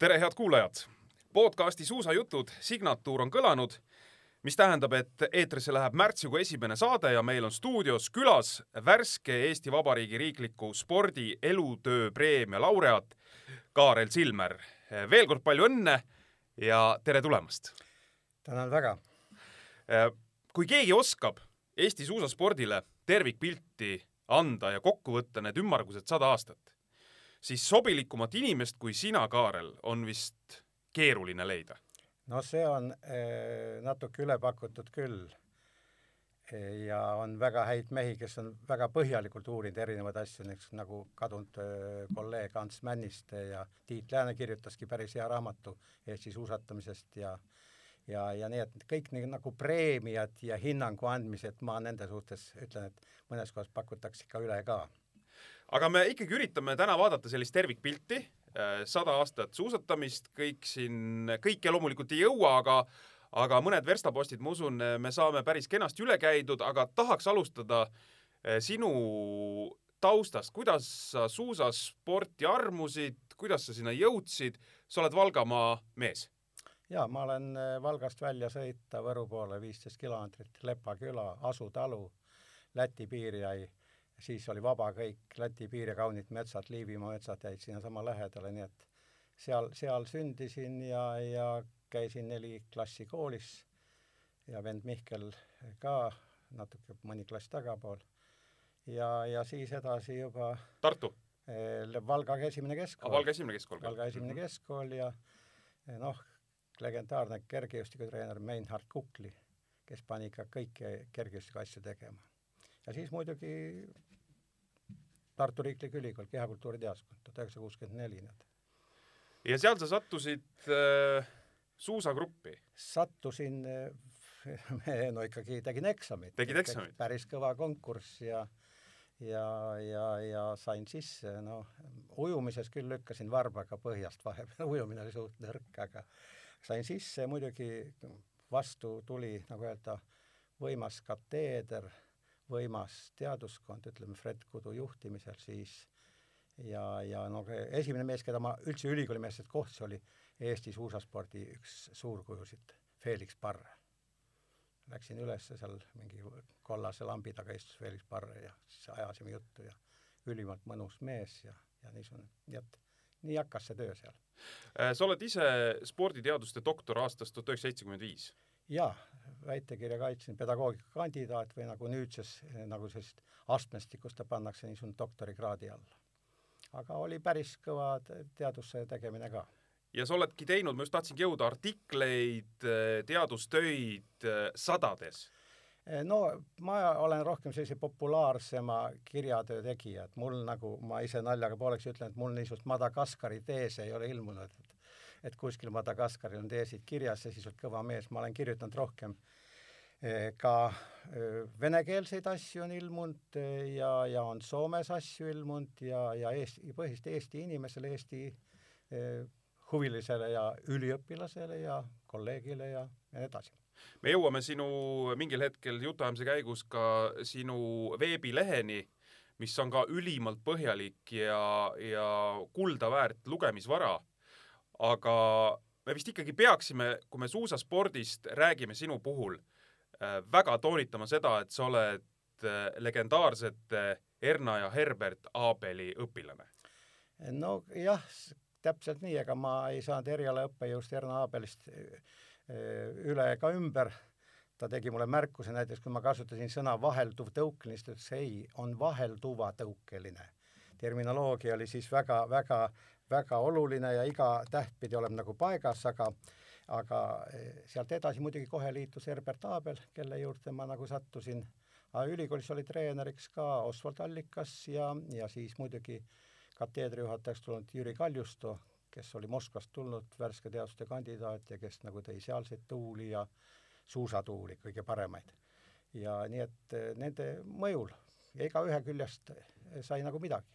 tere, head kuulajad! podcasti Suusajutud signatuur on kõlanud, mis tähendab, et eetrisse läheb märtsikuu esimene saade ja meil on stuudios külas värske Eesti Vabariigi riikliku spordi elutöö preemia laureaat Kaarel Silmer. veel kord palju õnne ja tere tulemast! tänan väga! kui keegi oskab Eesti suusaspordile tervikpilti anda ja kokku võtta need ümmargused sada aastat, siis sobilikumat inimest kui sina, Kaarel, on vist keeruline leida. no see on eh, natuke üle pakutud küll. ja on väga häid mehi, kes on väga põhjalikult uurinud erinevaid asju, näiteks nagu kadunud eh, kolleeg Ants Männiste ja Tiit Lääne kirjutaski päris hea raamatu Eesti suusatamisest ja ja, ja nii, et kõik nii nagu preemiad ja hinnangu andmised, ma nende suhtes ütlen, et mõnes kohas pakutakse ikka üle ka. Aga me ikkagi üritame täna vaadata sellist tervikpilti, sada aastat suusatamist, kõik siin, kõike loomulikult ei jõua, aga aga mõned verstapostid, ma usun, me saame päris kenasti üle käidud, aga tahaks alustada sinu taustast, kuidas sa suusasporti armusid, kuidas sa sinna jõudsid, sa oled Valgamaa mees. Jaa, ma olen Valgast välja sõita Võru poole viisteist kilomeetrit, Lepa küla, Asu talu, Läti piir jäi, siis oli vaba kõik, Läti piir ja kaunid metsad, Liivimaa metsad jäid sinnasama lähedale, nii et seal, seal sündisin ja, ja käisin neli klassi koolis ja vend Mihkel ka natuke mõni klass tagapool. ja, ja siis edasi juba Tartu? Valga esimene keskkool. Valga esimene keskkool. Valga esimene keskkool ja noh, legendaarne kergejõustikutreener Meinhard Kukli, kes pani ikka kõiki kergejõustiku asju tegema. ja siis muidugi Tartu Riiklik Ülikool, kehakultuuri teaduskond, tuhat üheksasada kuuskümmend neli, need. ja seal sa sattusid äh, suusagruppi? sattusin äh, no ikkagi tegin eksamit. tegid eksamit? päris kõva konkurss ja ja, ja, ja sain sisse, noh, ujumises küll lükkasin varbaga põhjast vahepeal, ujumine oli suht nõrk, aga sain sisse, muidugi vastu tuli, nagu öelda, võimas kateeder, võimas teaduskond, ütleme Fred Kudu juhtimisel siis, ja, ja no esimene mees, keda ma üldse ülikooli meestest kohtasin, oli Eesti suusaspordi üks suurkujusid, Felix Parre. Läksin üles seal mingi kollase lambi taga istus Felix Parre ja siis ajasime juttu ja ülimalt mõnus mees ja, ja niisugune, nii et nii hakkas see töö seal. Sa oled ise sporditeaduste doktor aastast tuhat üheksasada seitsekümmend viis? Jaa, väitekirja kaitsin, pedagoogika kandidaat või nagu nüüdses, nagu sellist astmestikust ta pannakse niisugune doktorikraadi alla. aga oli päris kõva teaduse tegemine ka. Ja sa oledki teinud, ma just tahtsingi jõuda, artikleid, teadustöid äh, sadades. Eh, no ma olen rohkem sellise populaarsema kirjatöö tegija, et mul nagu, ma ise naljaga pooleks ütlen, et mul niisugust Madagaskari teese ei ole ilmunud, et kuskil Madagaskaril on teesid kirjas ja siis oled kõva mees, ma olen kirjutanud rohkem ka venekeelseid asju on ilmunud ja, ja on Soomes asju ilmunud ja, ja Eesti, põhiliselt Eesti inimesele, Eesti huvilisele ja üliõpilasele ja kolleegile ja, ja nii edasi me jõuame sinu mingil hetkel jutuajamise käigus ka sinu veebileheni, mis on ka ülimalt põhjalik ja, ja kulda väärt lugemisvara. Aga me vist ikkagi peaksime, kui me suusaspordist räägime sinu puhul, äh, väga toonitama seda, et sa oled äh, legendaarsete Erna ja Herbert Abeli õpilane. nojah, täpselt nii, ega ma ei saanud erialaõppejõust Erna Abelist üle ega ümber, ta tegi mulle märkuse näiteks, kui ma kasutasin sõna vahelduv tõukeline, siis ta ütles ei, on vahelduva tõukeline. terminoloogia oli siis väga, väga, oluline ja iga täht pidi olema nagu paigas, aga aga eh, sealt edasi muidugi kohe liitus Herbert Abel, kelle juurde ma nagu sattusin. ülikoolis oli treeneriks ka Oswald Allikas ja, ja siis muidugi kateedrijuhatajaks tulnud Jüri Kaljusto, kes oli Moskvast tulnud värske teaduste kandidaat ja kes nagu tõi sealseid tuuli ja suusatuuli kõige paremaid. ja nii et eh, nende mõjul ja igaühe küljest sai nagu midagi.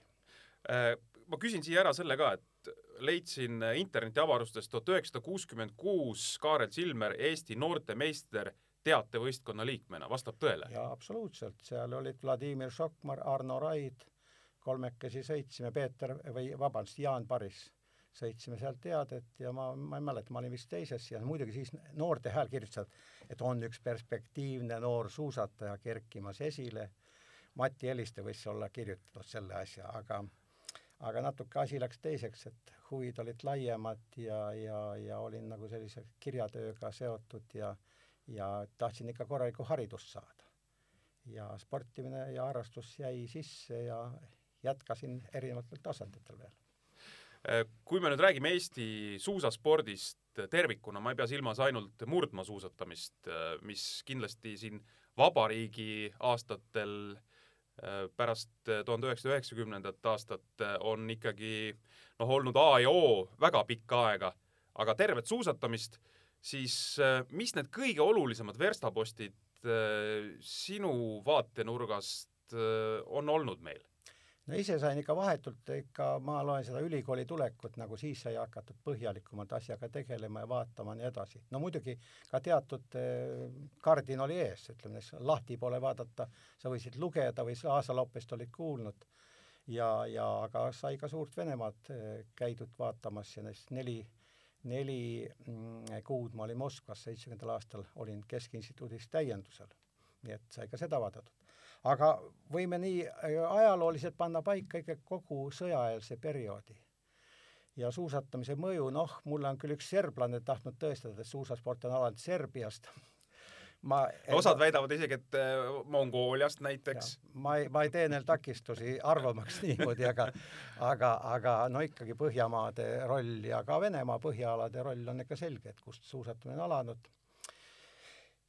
Ma küsin siia ära selle ka, et leidsin internetiavarustest tuhat üheksasada kuuskümmend kuus Kaarel Silmer, Eesti noortemeister teatevõistkonna liikmena, vastab tõele? jaa, absoluutselt, seal olid Vladimir Šokmar, Arno Raid, kolmekesi sõitsime, Peeter või vabandust, Jaan Paris sõitsime seal teadet ja ma, ma ei mäleta, ma olin vist teises ja muidugi siis noorte hääl kirjutasid, et on üks perspektiivne noor suusataja kerkimas esile. Mati Eliste võis olla kirjutanud selle asja, aga aga natuke asi läks teiseks, et huvid olid laiemad ja, ja, ja olin nagu sellise kirjatööga seotud ja ja tahtsin ikka korralikku haridust saada. ja sportimine ja harrastus jäi sisse ja jätkasin erinevatel tasanditel veel Äh, kui me nüüd räägime Eesti suusaspordist tervikuna, ma ei pea silmas ainult murdmaasuusatamist, äh, mis kindlasti siin vabariigi aastatel äh, pärast tuhande üheksasaja üheksakümnendat aastat on ikkagi noh, olnud A ja O väga pikka aega, aga tervet suusatamist, siis mis need kõige olulisemad verstapostid sinu vaatenurgast on olnud meil? No ise sain ikka vahetult ikka, ma loen seda ülikooli tulekut, nagu siis sai hakatud põhjalikumalt asjaga tegelema ja vaatama nii edasi. no muidugi ka teatud eh, kardin oli ees, ütleme, lahti poole vaadata, sa võisid lugeda või Aasa Loppest olid kuulnud ja, ja aga sai ka Suurt Venemaad eh, käidud vaatamas ja neist neli, neli mm, kuud ma olin Moskvas, seitsmekümnendal aastal olin Keskinstituudis täiendusel. nii et sai ka seda vaadatud aga võime nii äh, ajalooliselt panna paika ikka kogu sõjaeelse perioodi. ja suusatamise mõju, noh, mulle on küll üks serblane tahtnud tõestada, et suusasport on alati Serbiast ma osad väidavad isegi, et äh, Mongooliast näiteks. ma ei, ma ei tee neil takistusi arvamaks niimoodi, aga aga, aga no ikkagi Põhjamaade roll ja ka Venemaa põhjaalade roll on ikka selge, et kust suusatamine on alanud.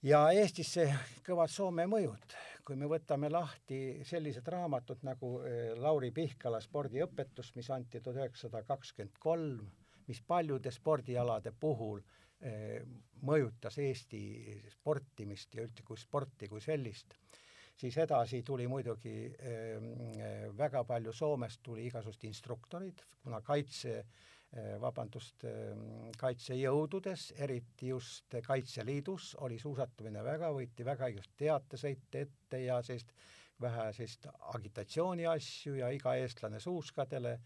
Ja Eestisse kõvad Soome mõjud, kui me võtame lahti sellised raamatud nagu eh, Lauri Pihkala spordiõpetus, mis anti tuhat üheksasada kakskümmend kolm, mis paljude spordialade puhul eh, mõjutas Eesti sportimist ja üldse kui sporti kui sellist, siis edasi tuli muidugi eh, väga palju Soomest tuli igasugused instruktorid, kuna kaitse Eh, vabandust, ehm, kaitsejõududes, eriti just Kaitseliidus oli suusatamine väga, võeti väga just teatesõite ette ja sellist vähe sellist agitatsiooni asju ja iga eestlane suuskadele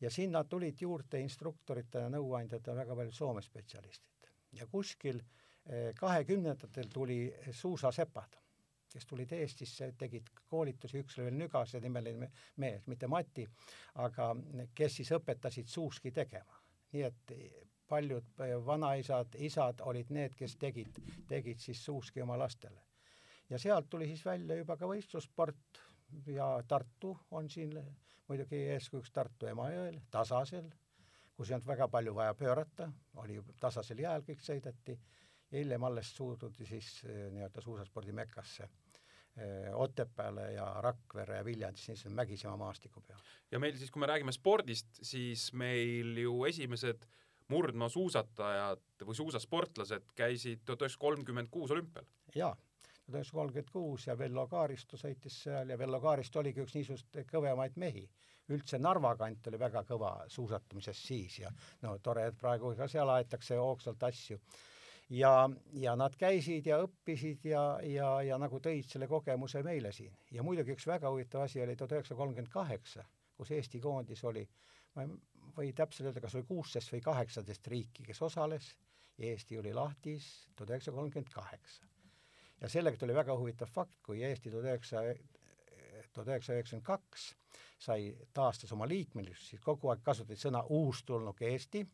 ja sinna tulid juurde instruktoritena, nõuandjatena väga paljud Soome spetsialistid. ja kuskil eh, kahekümnendatel tuli suusasepad kes tulid Eestisse, tegid koolitusi, üks oli veel Nügase nimeline mees, mitte Mati, aga kes siis õpetasid suuski tegema. nii et paljud vanaisad, isad olid need, kes tegid, tegid siis suuski oma lastele. ja sealt tuli siis välja juba ka võistlussport ja Tartu on siin muidugi eeskujuks Tartu Emajõel, Tasasel, kus ei olnud väga palju vaja pöörata, oli tasasel jääl kõik sõideti hiljem alles suuduti siis eh, nii-öelda suusaspordi mekasse eh, Otepääle ja Rakvere ja Viljandisse, siis mägisema maastiku peal. ja meil siis, kui me räägime spordist, siis meil ju esimesed murdmaasuusatajad või suusasportlased käisid tuhat üheksasada kolmkümmend kuus olümpial. jaa, tuhat üheksasada kolmkümmend kuus ja Vello Kaaristo sõitis seal ja Vello Kaaristo oligi üks niisugust kõvemaid mehi. üldse Narva kant oli väga kõva suusatamises siis ja no tore, et praegu ka seal aetakse hoogsalt asju ja, ja nad käisid ja õppisid ja, ja, ja nagu tõid selle kogemuse meile siin. ja muidugi üks väga huvitav asi oli tuhat üheksasada kolmkümmend kaheksa, kus Eesti koondis oli, ma ei või täpselt öelda, kas oli kuusteist või kaheksateist riiki, kes osales ja Eesti oli lahtis tuhat üheksasada kolmkümmend kaheksa. ja sellega tuli väga huvitav fakt, kui Eesti tuhat üheksasaja tuhat üheksasada üheksakümmend kaks sai, taastas oma liikmelisust, siis kogu aeg kasutati sõna uustulnuk Eesti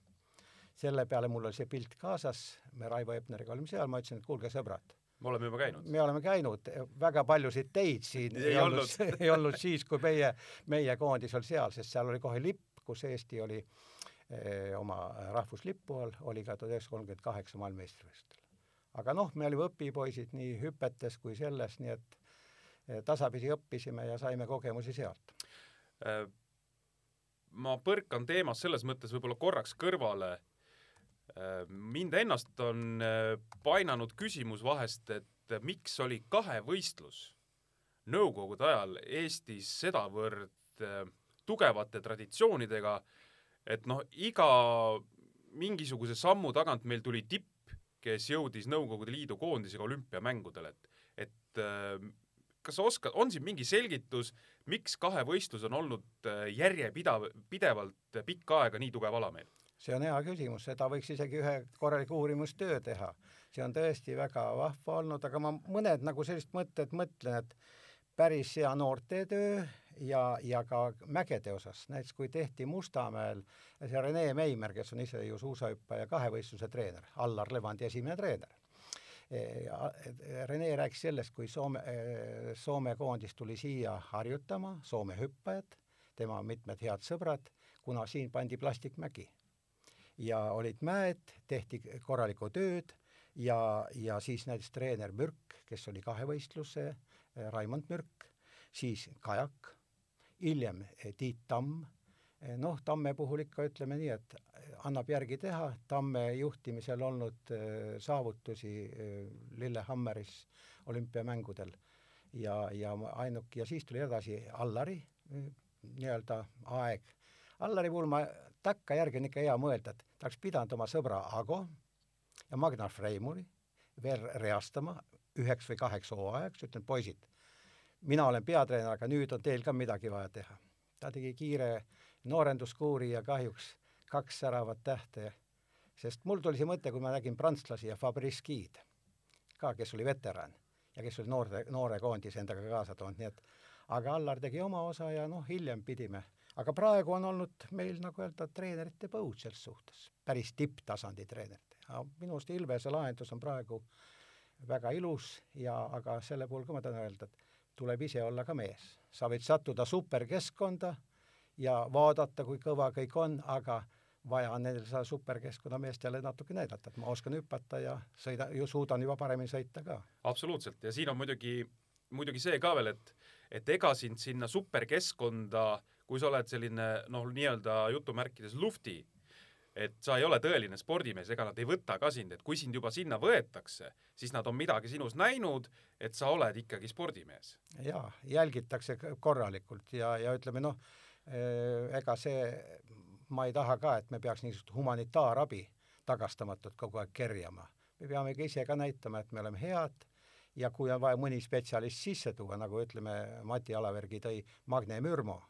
selle peale mul oli see pilt kaasas, me Raivo Epneriga olime seal, ma ütlesin, et kuulge, sõbrad, me oleme juba käinud. me oleme käinud, väga paljusid teid siin ei, ei olnud, ei olnud siis, kui meie, meie koondis oli seal, sest seal oli kohe lipp, kus Eesti oli eh, oma rahvuslippu all, oli ka tuhat üheksasada kolmkümmend kaheksa maailmameistrivõistlustel. aga noh, me olime õpipoisid nii hüpetes kui selles, nii et eh, tasapisi õppisime ja saime kogemusi sealt äh,. ma põrkan teemast selles mõttes võib-olla korraks kõrvale mind ennast on äh, painanud küsimus vahest, et miks oli kahevõistlus nõukogude ajal Eestis sedavõrd äh, tugevate traditsioonidega, et noh, iga mingisuguse sammu tagant meil tuli tipp, kes jõudis Nõukogude Liidu koondisega olümpiamängudele, et, et kas sa oskad, on siin mingi selgitus, miks kahevõistlus on olnud äh, järjepidav, pidevalt pikka aega nii tugev ala meil? See on hea küsimus, seda võiks isegi ühe korraliku uurimustöö teha. see on tõesti väga vahva olnud, aga ma mõned nagu sellised mõtted mõtlen, et päris hea noortetöö ja, ja ka mägede osas, näiteks kui tehti Mustamäel see Rene Meimer, kes on ise ju suusahüppaja kahevõistluse treener, Allar Levandi esimene treener Rene rääkis sellest, kui Soome, Soome koondis tuli siia harjutama, Soome hüppajad, tema mitmed head sõbrad, kuna siin pandi plastikmägi. Ja olid mäed, tehti korralikku tööd ja, ja siis näiteks treener Mürk, kes oli kahevõistluse, Raimond Mürk, siis kajak, hiljem Tiit Tamm, noh, Tamme puhul ikka ütleme nii, et annab järgi teha, Tamme juhtimisel olnud saavutusi Lillehammeris olümpiamängudel ja, ja ainuke, ja siis tuli edasi Allari nii-öelda aeg. Allari puhul ma takkajärgi on ikka hea mõelda, et ta oleks pidanud oma sõbra Ago ja Magnar Freimuri veel reastama üheks või kaheks hooajaks, ütlen poisid, mina olen peatreener, aga nüüd on teil ka midagi vaja teha. ta tegi kiire noorenduskuuri ja kahjuks kaks säravat tähte, sest mul tuli see mõte, kui ma nägin prantslasi ja Fabrice Guide ka, kes oli veteran ja kes oli noorte, noore koondise endaga kaasa toonud, nii et aga Allar tegi oma osa ja noh, hiljem pidime, aga praegu on olnud meil nagu öelda, treenerite põud selles suhtes, päris tipptasandi treenerite. minu arust Ilvese lahendus on praegu väga ilus ja aga selle puhul ka ma tahan öelda, et tuleb ise olla ka mees. sa võid sattuda superkeskkonda ja vaadata, kui kõva kõik on, aga vaja on neil seda superkeskkonnameestele natuke näidata, et ma oskan hüpata ja sõida, ju suudan juba paremini sõita ka. absoluutselt, ja siin on muidugi, muidugi see ka veel, et, et ega sind sinna superkeskkonda, kui sa oled selline noh, nii-öelda jutumärkides lufti, et sa ei ole tõeline spordimees, ega nad ei võta ka sind, et kui sind juba sinna võetakse, siis nad on midagi sinus näinud, et sa oled ikkagi spordimees. jaa, jälgitakse korralikult ja, ja ütleme noh, ega see ma ei taha ka, et me peaks niisugust humanitaarabi tagastamatut kogu aeg kerjama. me peame ka ise ka näitama, et me oleme head ja kui on vaja mõni spetsialist sisse tuua, nagu ütleme, Mati Alavergi tõi Magne Mürmo,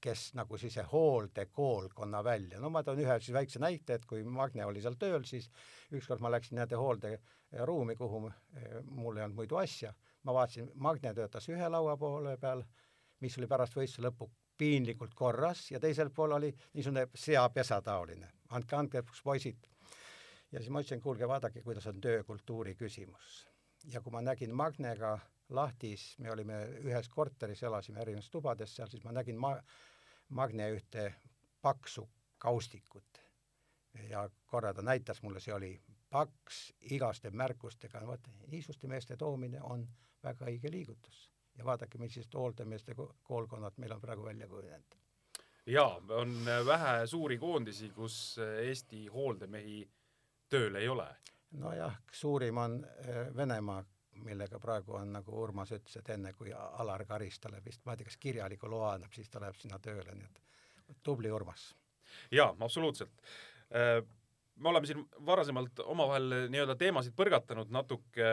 kes nagu siis see hooldekoolkonna välja, no ma toon ühe siis väikse näite, et kui Magne oli seal tööl, siis ükskord ma läksin nende hoolderuumi, kuhu mul ei olnud muidu asja, ma vaatasin, Magne töötas ühe laua poole peal, mis oli pärast võistluse lõppu piinlikult korras ja teisel pool oli niisugune seapesa taoline, andke andeks, poisid. ja siis ma ütlesin, kuulge, vaadake, kuidas on töökultuuri küsimus. ja kui ma nägin Magnega lahtis, me olime ühes korteris, elasime erinevates tubades seal, siis ma nägin ma-, Magne ühte paksu kaustikut ja korra ta näitas mulle, see oli paks igaste märkustega, vot niisuguste meeste toomine on väga õige liigutus ja vaadake, millised hooldemeeste koolkonnad meil on praegu välja kujunenud. jaa, on vähe suuri koondisi, kus Eesti hooldemehi tööl ei ole. nojah, suurim on äh, Venemaa, millega praegu on, nagu Urmas ütles, et enne kui Alar Karis talle vist, ma ei tea, kas kirjaliku loa annab, siis ta läheb sinna tööle, nii et tubli Urmas. jaa, absoluutselt äh, me oleme siin varasemalt omavahel nii-öelda teemasid põrgatanud natuke,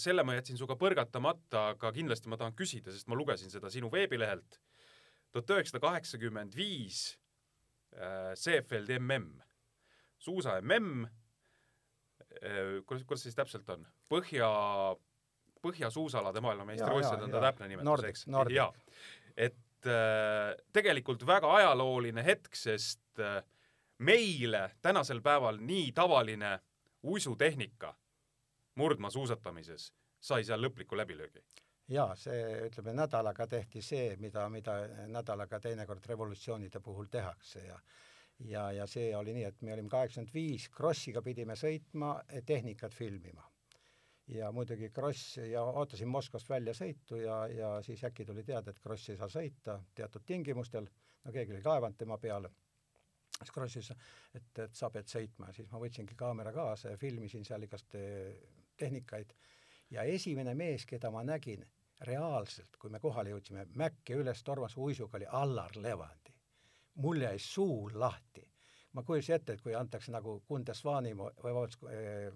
selle ma jätsin sinuga põrgatamata, aga kindlasti ma tahan küsida, sest ma lugesin seda sinu veebilehelt. tuhat üheksasada kaheksakümmend viis äh, Seefeld mm, suusa mm, kuidas, kuidas siis täpselt on? Põhja, põhjasuusalade maailmameistrivõistlused on ta täpne nimetus, eks? jaa, et äh, tegelikult väga ajalooline hetk, sest äh, meile tänasel päeval nii tavaline uisutehnika murdmaasuusatamises sai seal lõpliku läbilöögi. jaa, see, ütleme, nädalaga tehti see, mida, mida nädalaga teinekord revolutsioonide puhul tehakse ja ja, ja see oli nii, et me olime kaheksakümmend viis, Krossiga pidime sõitma, tehnikat filmima. Ja muidugi Kross ja ootasin Moskvast väljasõitu ja, ja siis äkki tuli teada, et Kross ei saa sõita teatud tingimustel, no keegi oli kaevanud tema peale siis Krossis, et, et sa pead sõitma, siis ma võtsingi kaamera kaasa ja filmisin seal igast eh, tehnikaid ja esimene mees, keda ma nägin reaalselt, kui me kohale jõudsime, mäkke üles tormas uisuga, oli Allar Levandi. mul jäi suu lahti. ma kujutasin ette, et kui antakse nagu Kundesvani või vabandust, eh,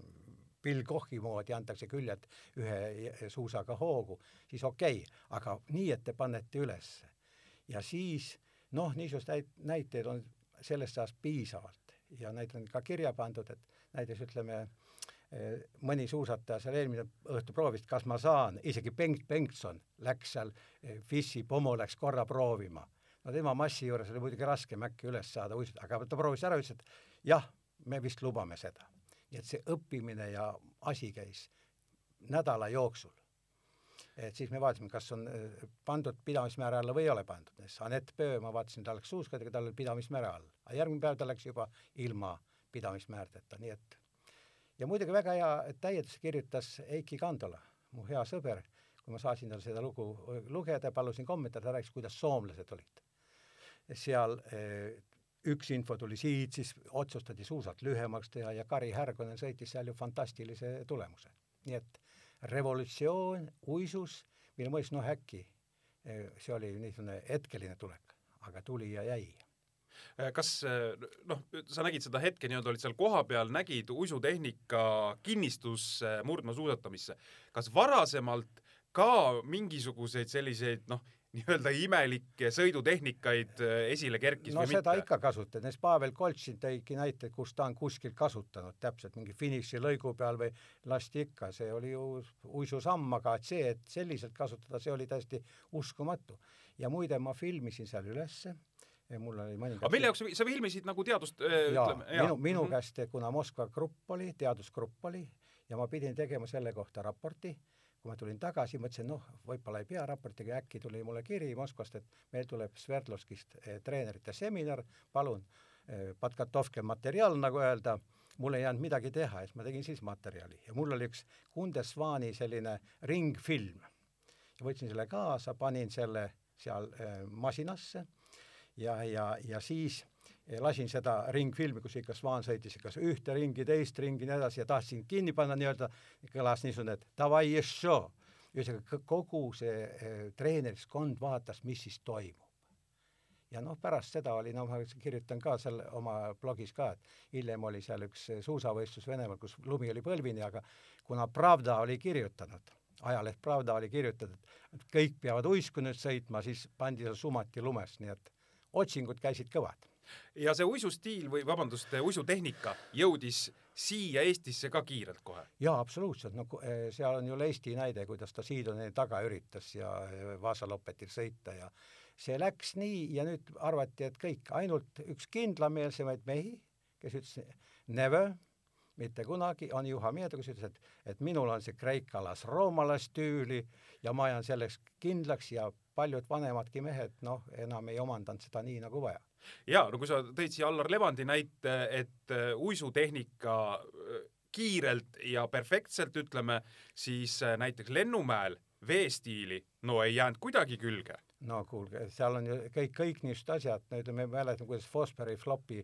Bill Kochi moodi antakse küljed ühe suusaga hoogu, siis okei okay., aga nii, et te panete ülesse. ja siis noh, niisuguseid näiteid on sellest ajast piisavalt ja neid on ka kirja pandud, et näiteks ütleme, mõni suusataja seal eelmine õhtu proovis, kas ma saan, isegi Bengt Bengtson läks seal, Fissi Pomo läks korra proovima. no tema massi juures oli muidugi raskem äkki üles saada uisutada, aga ta proovis ära, ütles, et jah, me vist lubame seda. Et see õppimine ja asi käis nädala jooksul et siis me vaatasime, kas on äh, pandud pidamismäära alla või ei ole pandud. Anett Pöö, ma vaatasin, ta läks suuskadega, tal oli pidamismäära all. aga järgmine päev ta läks juba ilma pidamismäärdeta, nii et ja muidugi väga hea täienduse kirjutas Eiki Kandola, mu hea sõber, kui ma saatsin talle seda lugu lugeda, palusin kommentaare, ta rääkis, kuidas soomlased olid. seal äh, üks info tuli siit, siis otsustati suusalt lühemaks teha ja Kari Härgonen sõitis seal ju fantastilise tulemuse. nii et revolutsioon uisus, mille mõttes noh, äkki eh, see oli niisugune hetkeline tulek, aga tuli ja jäi eh, kas eh, noh, sa nägid seda hetke nii-öelda, olid seal kohapeal, nägid uisutehnika kinnistusse murdmaasuusatamisse. kas varasemalt ka mingisuguseid selliseid noh, nii-öelda imelikke sõidutehnikaid äh, esile kerkis no seda mitte? ikka kasutati, näiteks Pavel Koltšin tõigi näiteid, kus ta on kuskil kasutanud täpselt mingi finišilõigu peal või lasti ikka, see oli ju uisusamm, aga et see, et selliselt kasutada, see oli täiesti uskumatu. ja muide, ma filmisin seal ülesse ja mul oli mõningad aga mille jaoks sa filmisid nagu teadust äh, jaa, ütleme, minu, minu mm -hmm. käest, kuna Moskva grupp oli, teadusgrupp oli ja ma pidin tegema selle kohta raporti kui ma tulin tagasi, mõtlesin, noh, võib-olla ei pea raportiga, äkki tuli mulle kiri Moskvast, et meil tuleb Sverdlovskist eh, treenerite seminar, palun eh,, podkatovke materjal, nagu öelda, mul ei jäänud midagi teha ja siis ma tegin siis materjali. Ja mul oli üks Kundesvani selline ringfilm. võtsin selle kaasa, panin selle seal eh, masinasse. Ja, ja, ja siis lasin seda ringfilmi, kus ikka Svan sõitis kas ühte ringi, teist ringi, nii edasi ja tahtsin kinni panna nii-öelda, kõlas niisugune, et davai, ješo. ühesõnaga kogu see eh, treeneriskond vaatas, mis siis toimub. ja noh, pärast seda oli, no ma kirjutan ka seal oma blogis ka, et hiljem oli seal üks suusavõistlus Venemaal, kus lumi oli põlvini, aga kuna Pravda oli kirjutanud, ajaleht Pravda oli kirjutanud, et kõik peavad uisku nüüd sõitma, siis pandi seal sumati lumes, nii et otsingud käisid kõvad ja see uisustiil või vabandust, uisutehnika jõudis siia Eestisse ka kiirelt kohe? jaa, absoluutselt, no eh, seal on ju Eesti näide, kuidas ta Siidoni taga üritas ja eh, Vaasalopetil sõita ja see läks nii ja nüüd arvati, et kõik, ainult üks kindlameelsemaid mehi, kes ütles never, mitte kunagi, on Juha Miedo, kes ütles, et, et minul on see kreikalas-roomalas tüüli ja ma jään selleks kindlaks ja paljud vanemadki mehed, noh, enam ei omandanud seda nii nagu vaja jaa, no kui sa tõid siia Allar Levandi näite, et äh, uisutehnika äh, kiirelt ja perfektselt, ütleme, siis äh, näiteks Lennumäel veestiili no ei jäänud kuidagi külge no kuulge, seal on ju kõik, kõik niisugused asjad, ütleme, me mäletame, kuidas Fosbury flopi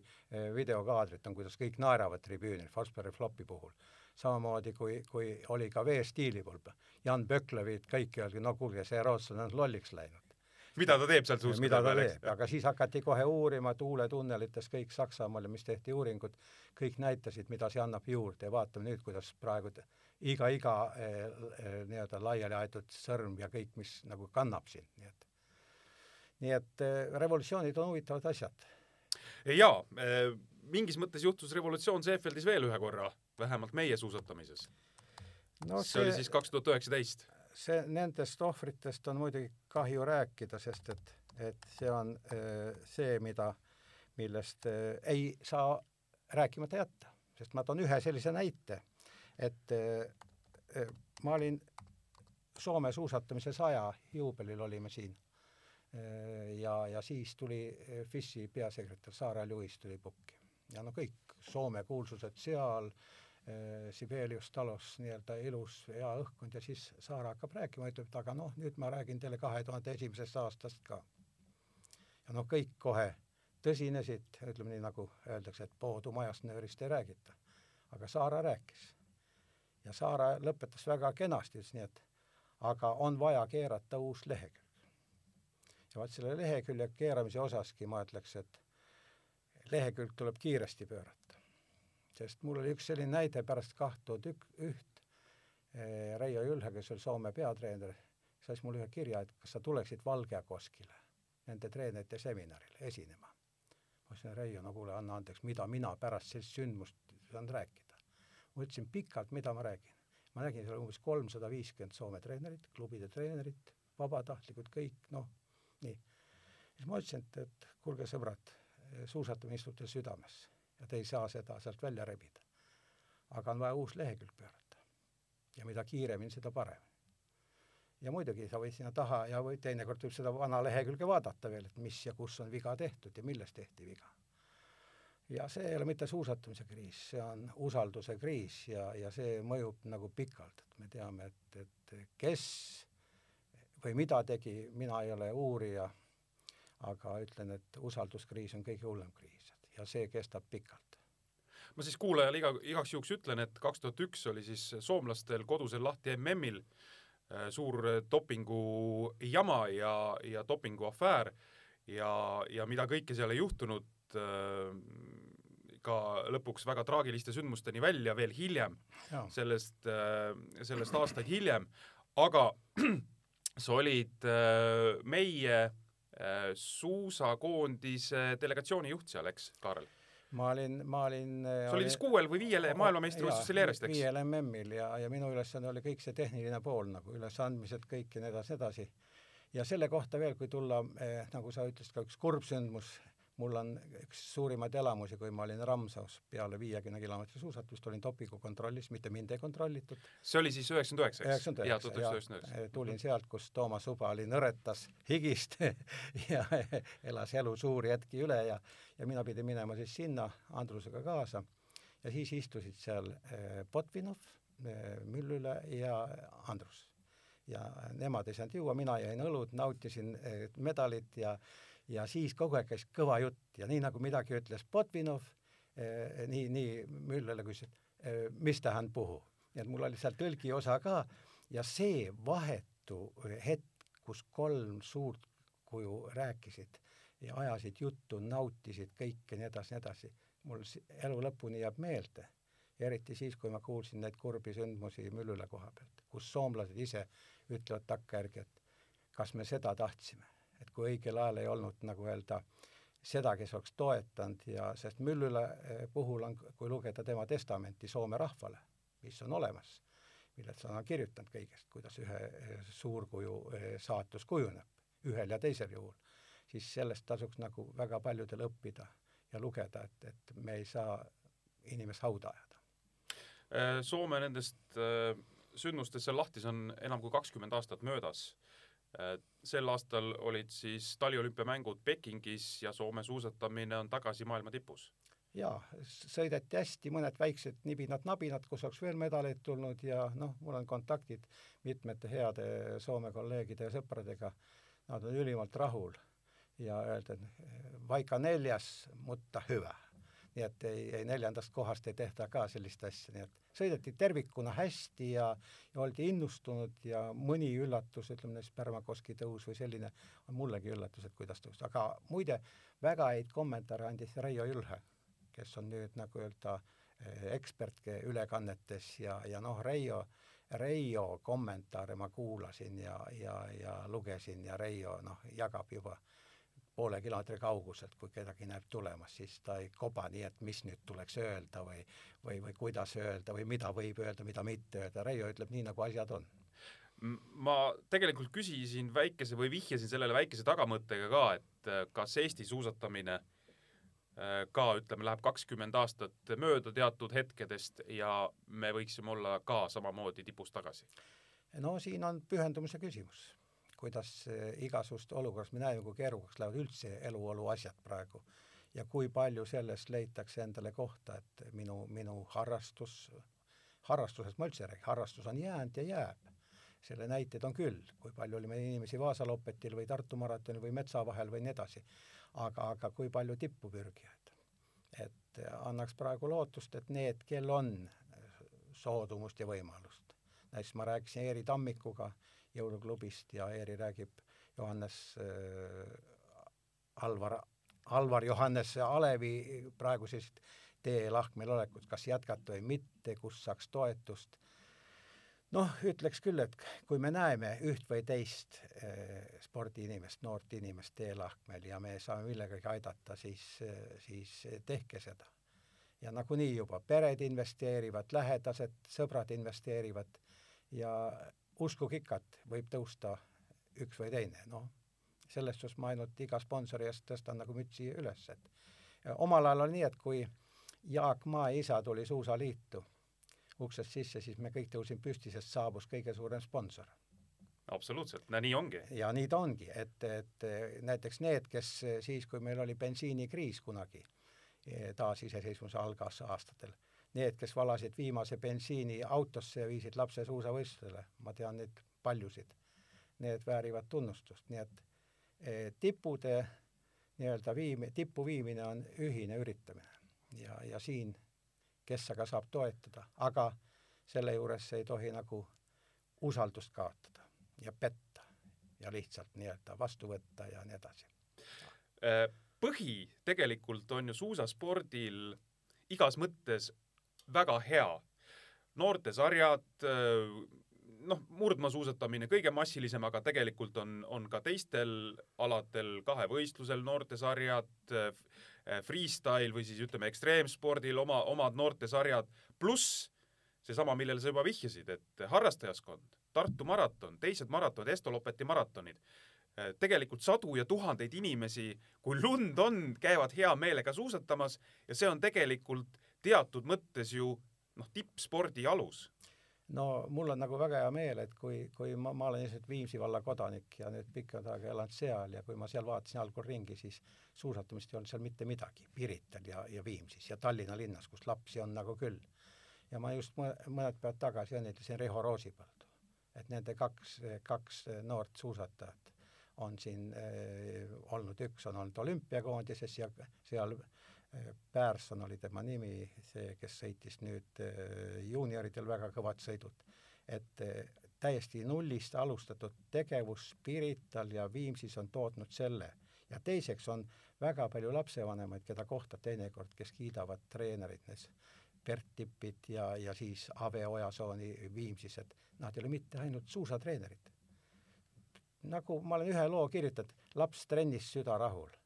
videokaadrit on, kuidas kõik naeravad tribüünil Fosbury flopi puhul. samamoodi kui, kui oli ka veestiili puhul. Jan Böklevit, kõik öeldi, no kuulge, see rootslane on lolliks läinud mida ta teeb seal suuskade mida ta teeb, aga siis hakati kohe uurima tuuletunnelites kõik Saksamaal ja mis tehti uuringud, kõik näitasid, mida see annab juurde. Ja vaatame nüüd, kuidas praegu iga, iga eh, eh, nii-öelda laiali aetud sõrm ja kõik, mis nagu kannab sind, nii et. Nii et eh, revolutsioonid on huvitavad asjad. jaa mingis mõttes juhtus revolutsioon Seefeldis veel ühe korra, vähemalt meie suusatamises. No,. see, see oli siis kaks tuhat üheksateist see, nendest ohvritest on muidugi kahju rääkida, sest et, et see on äh, see, mida, millest äh, ei saa rääkimata jätta, sest ma toon ühe sellise näite, et äh, ma olin Soome suusatamise saja juubelil olime siin ja, ja siis tuli FIS-i peasekretär Saara Lewis tuli pukki. Ja no kõik Soome kuulsused seal Äh, Sibelius talos nii-öelda ilus hea õhkkond ja siis Saara hakkab rääkima, ütleb, et aga noh, nüüd ma räägin teile kahe tuhande esimesest aastast ka. ja noh, kõik kohe tõsinesid, ütleme nii, nagu öeldakse, et poodumajast nöörist ei räägita. aga Saara rääkis. ja Saara lõpetas väga kenasti, ütles nii, et aga on vaja keerata uus lehekülg. ja vaat selle lehekülje keeramise osaski ma ütleks, et lehekülg tuleb kiiresti pöörata sest mul oli üks selline näide pärast kaht tuhat ük-, üht, eh, Reijo Jülhe, kes oli Soome peatreener, saatis mulle ühe kirja, et kas sa tuleksid Valgeakoskile nende treenerite seminarile esinema. ma ütlesin, Reijo, no kuule, anna andeks, mida mina pärast sellist sündmust saan rääkida. ma ütlesin pikalt, mida ma räägin. ma nägin seal umbes kolmsada viiskümmend Soome treenerit, klubide treenerit, vabatahtlikud, kõik, noh, nii. siis ma ütlesin, et, et kuulge, sõbrad, suusatamine istub teil südames te ei saa seda sealt välja rebida. aga on vaja uus lehekülg pöörata. ja mida kiiremini, seda parem. ja muidugi sa võid sinna taha ja või teinekord võib seda vana lehekülge vaadata veel, et mis ja kus on viga tehtud ja milles tehti viga. ja see ei ole mitte suusatamise kriis, see on usalduse kriis ja, ja see mõjub nagu pikalt, et me teame, et, et kes või mida tegi, mina ei ole uurija, aga ütlen, et usalduskriis on kõige hullem kriis ja see kestab pikalt. ma siis kuulajale iga, igaks juhuks ütlen, et kaks tuhat üks oli siis soomlastel kodusel lahti MM-il äh, suur dopingu jama ja, ja dopinguafäär ja, ja mida kõike seal ei juhtunud äh, ka lõpuks väga traagiliste sündmusteni välja veel hiljem, sellest, äh, sellest aastaid hiljem, aga sa olid meie suusakoondise delegatsiooni juht seal, eks, Kaarel? ma olin, ma olin sa olid vist kuuel või viiel maailmameistrivõistlusel järjest, eks? viiel MM-il ja, ja minu ülesanne oli kõik see tehniline pool nagu ülesandmised, kõik ja nii edasi, edasi. ja selle kohta veel, kui tulla eh,, nagu sa ütlesid, ka üks kurb sündmus mul on üks suurimaid elamusi, kui ma olin Ramsaus peale viiekümne kilomeetri suusatust, olin dopingukontrollis, mitte mind ei kontrollitud. see oli siis üheksakümmend üheksa, eks? üheksakümmend üheksa, ja tulin sealt, kus Toomas Uba oli nõretas higist ja elas elu suuri hetki üle ja, ja mina pidin minema siis sinna Andrusega kaasa ja siis istusid seal eh, Botvinov, eh, Müllüle ja Andrus. ja nemad ei saanud juua, mina jõin õlut, nautisin eh, medalit ja ja siis kogu aeg käis kõva jutt ja nii nagu midagi ütles Botvinov eh,, nii, nii Müllele küsis, et eh, mis tähendab puhu. nii et mul oli seal tõlgi osa ka ja see vahetu hetk, kus kolm suurt kuju rääkisid ja ajasid juttu, nautisid kõike nii edasi, nii edasi, mul elu lõpuni jääb meelde. eriti siis, kui ma kuulsin neid kurbi sündmusi Müllüla koha pealt, kus soomlased ise ütlevad takkajärgi, et kas me seda tahtsime et kui õigel ajal ei olnud nagu öelda seda, kes oleks toetanud ja sest Müllüla eh, puhul on, kui lugeda tema testamenti Soome rahvale, mis on olemas, millest on kirjutanud kõigest, kuidas ühe eh, suurkuju eh, saatus kujuneb ühel ja teisel juhul, siis sellest tasuks nagu väga paljudel õppida ja lugeda, et, et me ei saa inimest hauda ajada. Soome nendest sündmustest seal lahtis on enam kui kakskümmend aastat möödas sel aastal olid siis taliolümpiamängud Pekingis ja Soome suusatamine on tagasi maailma tipus. jaa, sõideti hästi, mõned väiksed nibinad-nabinad, kus oleks veel medaleid tulnud ja noh, mul on kontaktid mitmete heade Soome kolleegide ja sõpradega, nad on ülimalt rahul ja öelda, et vaikka neljas, mutta hyvä nii et ei, ei neljandast kohast ei tehta ka sellist asja, nii et sõideti tervikuna hästi ja, ja oldi innustunud ja mõni üllatus, ütleme näiteks Pärmakoski tõus või selline, on mullegi üllatus, et kuidas tõus, aga muide, väga häid kommentaare andis Reijo Jülhe, kes on nüüd nagu öelda ekspert ülekannetes ja, ja noh, Reijo, Reijo kommentaare ma kuulasin ja, ja, ja lugesin ja Reijo noh, jagab juba poole kilomeetri kauguselt, kui kedagi näeb tulemas, siis ta ei koba nii, et mis nüüd tuleks öelda või, või, või kuidas öelda või mida võib öelda, mida mitte öelda, Reijo ütleb nii, nagu asjad on. ma tegelikult küsisin väikese või vihjasin sellele väikese tagamõttega ka, et äh, kas Eesti suusatamine äh, ka ütleme, läheb kakskümmend aastat mööda teatud hetkedest ja me võiksime olla ka samamoodi tipus tagasi? no siin on pühendumise küsimus kuidas igasugust olukorras, me näeme, kui keerukaks lähevad üldse eluolu asjad praegu ja kui palju sellest leitakse endale kohta, et minu, minu harrastus, harrastusest ma üldse ei räägi, harrastus on jäänud ja jääb. selle näiteid on küll, kui palju oli meil inimesi Vaasa lopetil või Tartu maratonil või metsa vahel või nii edasi. aga, aga kui palju tippupürgijaid. et annaks praegu lootust, et need, kel on soodumust ja võimalust. näiteks ma rääkisin Eeri Tammikuga jõuluklubist ja Eeri räägib Johannes äh, Alvar, Alvar Johannes Alevi praegusest tee lahkmel olekut, kas jätkata või mitte, kus saaks toetust. noh, ütleks küll, et kui me näeme üht või teist eh, spordiinimest, noort inimest teelahkmel ja me saame millegagi aidata, siis, siis tehke seda. ja nagunii juba pered investeerivad, lähedased, sõbrad investeerivad ja uskuge ikat, võib tõusta üks või teine, noh, selles suhtes ma ainult iga sponsori eest tõstan nagu mütsi üles, et omal ajal oli nii, et kui Jaak Maa isa tuli Suusaliitu uksest sisse, siis me kõik tõusime püsti, sest saabus kõige suurem sponsor. absoluutselt, no nii ongi. ja nii ta ongi, et, et näiteks need, kes siis, kui meil oli bensiinikriis kunagi, taasiseseisvumise algasaastatel, need, kes valasid viimase bensiini autosse ja viisid lapse suusavõistlusele, ma tean neid paljusid, need väärivad tunnustust, nii et eh, tippude nii-öelda viim-, tippu viimine on ühine üritamine. Ja, ja siin kes aga saab toetada, aga selle juures ei tohi nagu usaldust kaotada ja petta ja lihtsalt nii-öelda vastu võtta ja nii edasi. Äh, põhi tegelikult on ju suusaspordil igas mõttes väga hea. noortesarjad, noh, murdmaasuusatamine kõige massilisem, aga tegelikult on, on ka teistel aladel kahevõistlusel noortesarjad, freestyle või siis ütleme, ekstreemspordil oma, omad noortesarjad, pluss seesama, millele sa juba vihjasid, et harrastajaskond, Tartu maraton, teised maratonid, Estolopeti maratonid, tegelikult sadu ja tuhandeid inimesi, kui lund on, käivad hea meelega suusatamas ja see on tegelikult teatud mõttes ju noh, tippspordi alus no mul on nagu väga hea meel, et kui, kui ma, ma olen lihtsalt Viimsi valla kodanik ja nüüd pikka aega elanud seal ja kui ma seal vaatasin algul ringi, siis suusatamist ei olnud seal mitte midagi, Pirital ja, ja Viimsis ja Tallinna linnas, kus lapsi on nagu küll. ja ma just mõned päevad tagasi õnnitlesin Riho Roosipõldu, et nende kaks, kaks noort suusatajat on siin eh, olnud, üks on olnud olümpiakoondises ja seal Pärson oli tema nimi, see, kes sõitis nüüd äh, juunioridel väga kõvad sõidud. et äh, täiesti nullist alustatud tegevus Pirital ja Viimsis on tootnud selle. ja teiseks on väga palju lapsevanemaid, keda kohtad teinekord, kes kiidavad treenerid, need Bert Tippid ja, ja siis Ave Ojasooni Viimsis, et nad ei ole mitte ainult suusatreenerid. nagu ma olen ühe loo kirjutanud, laps trennis süda rahul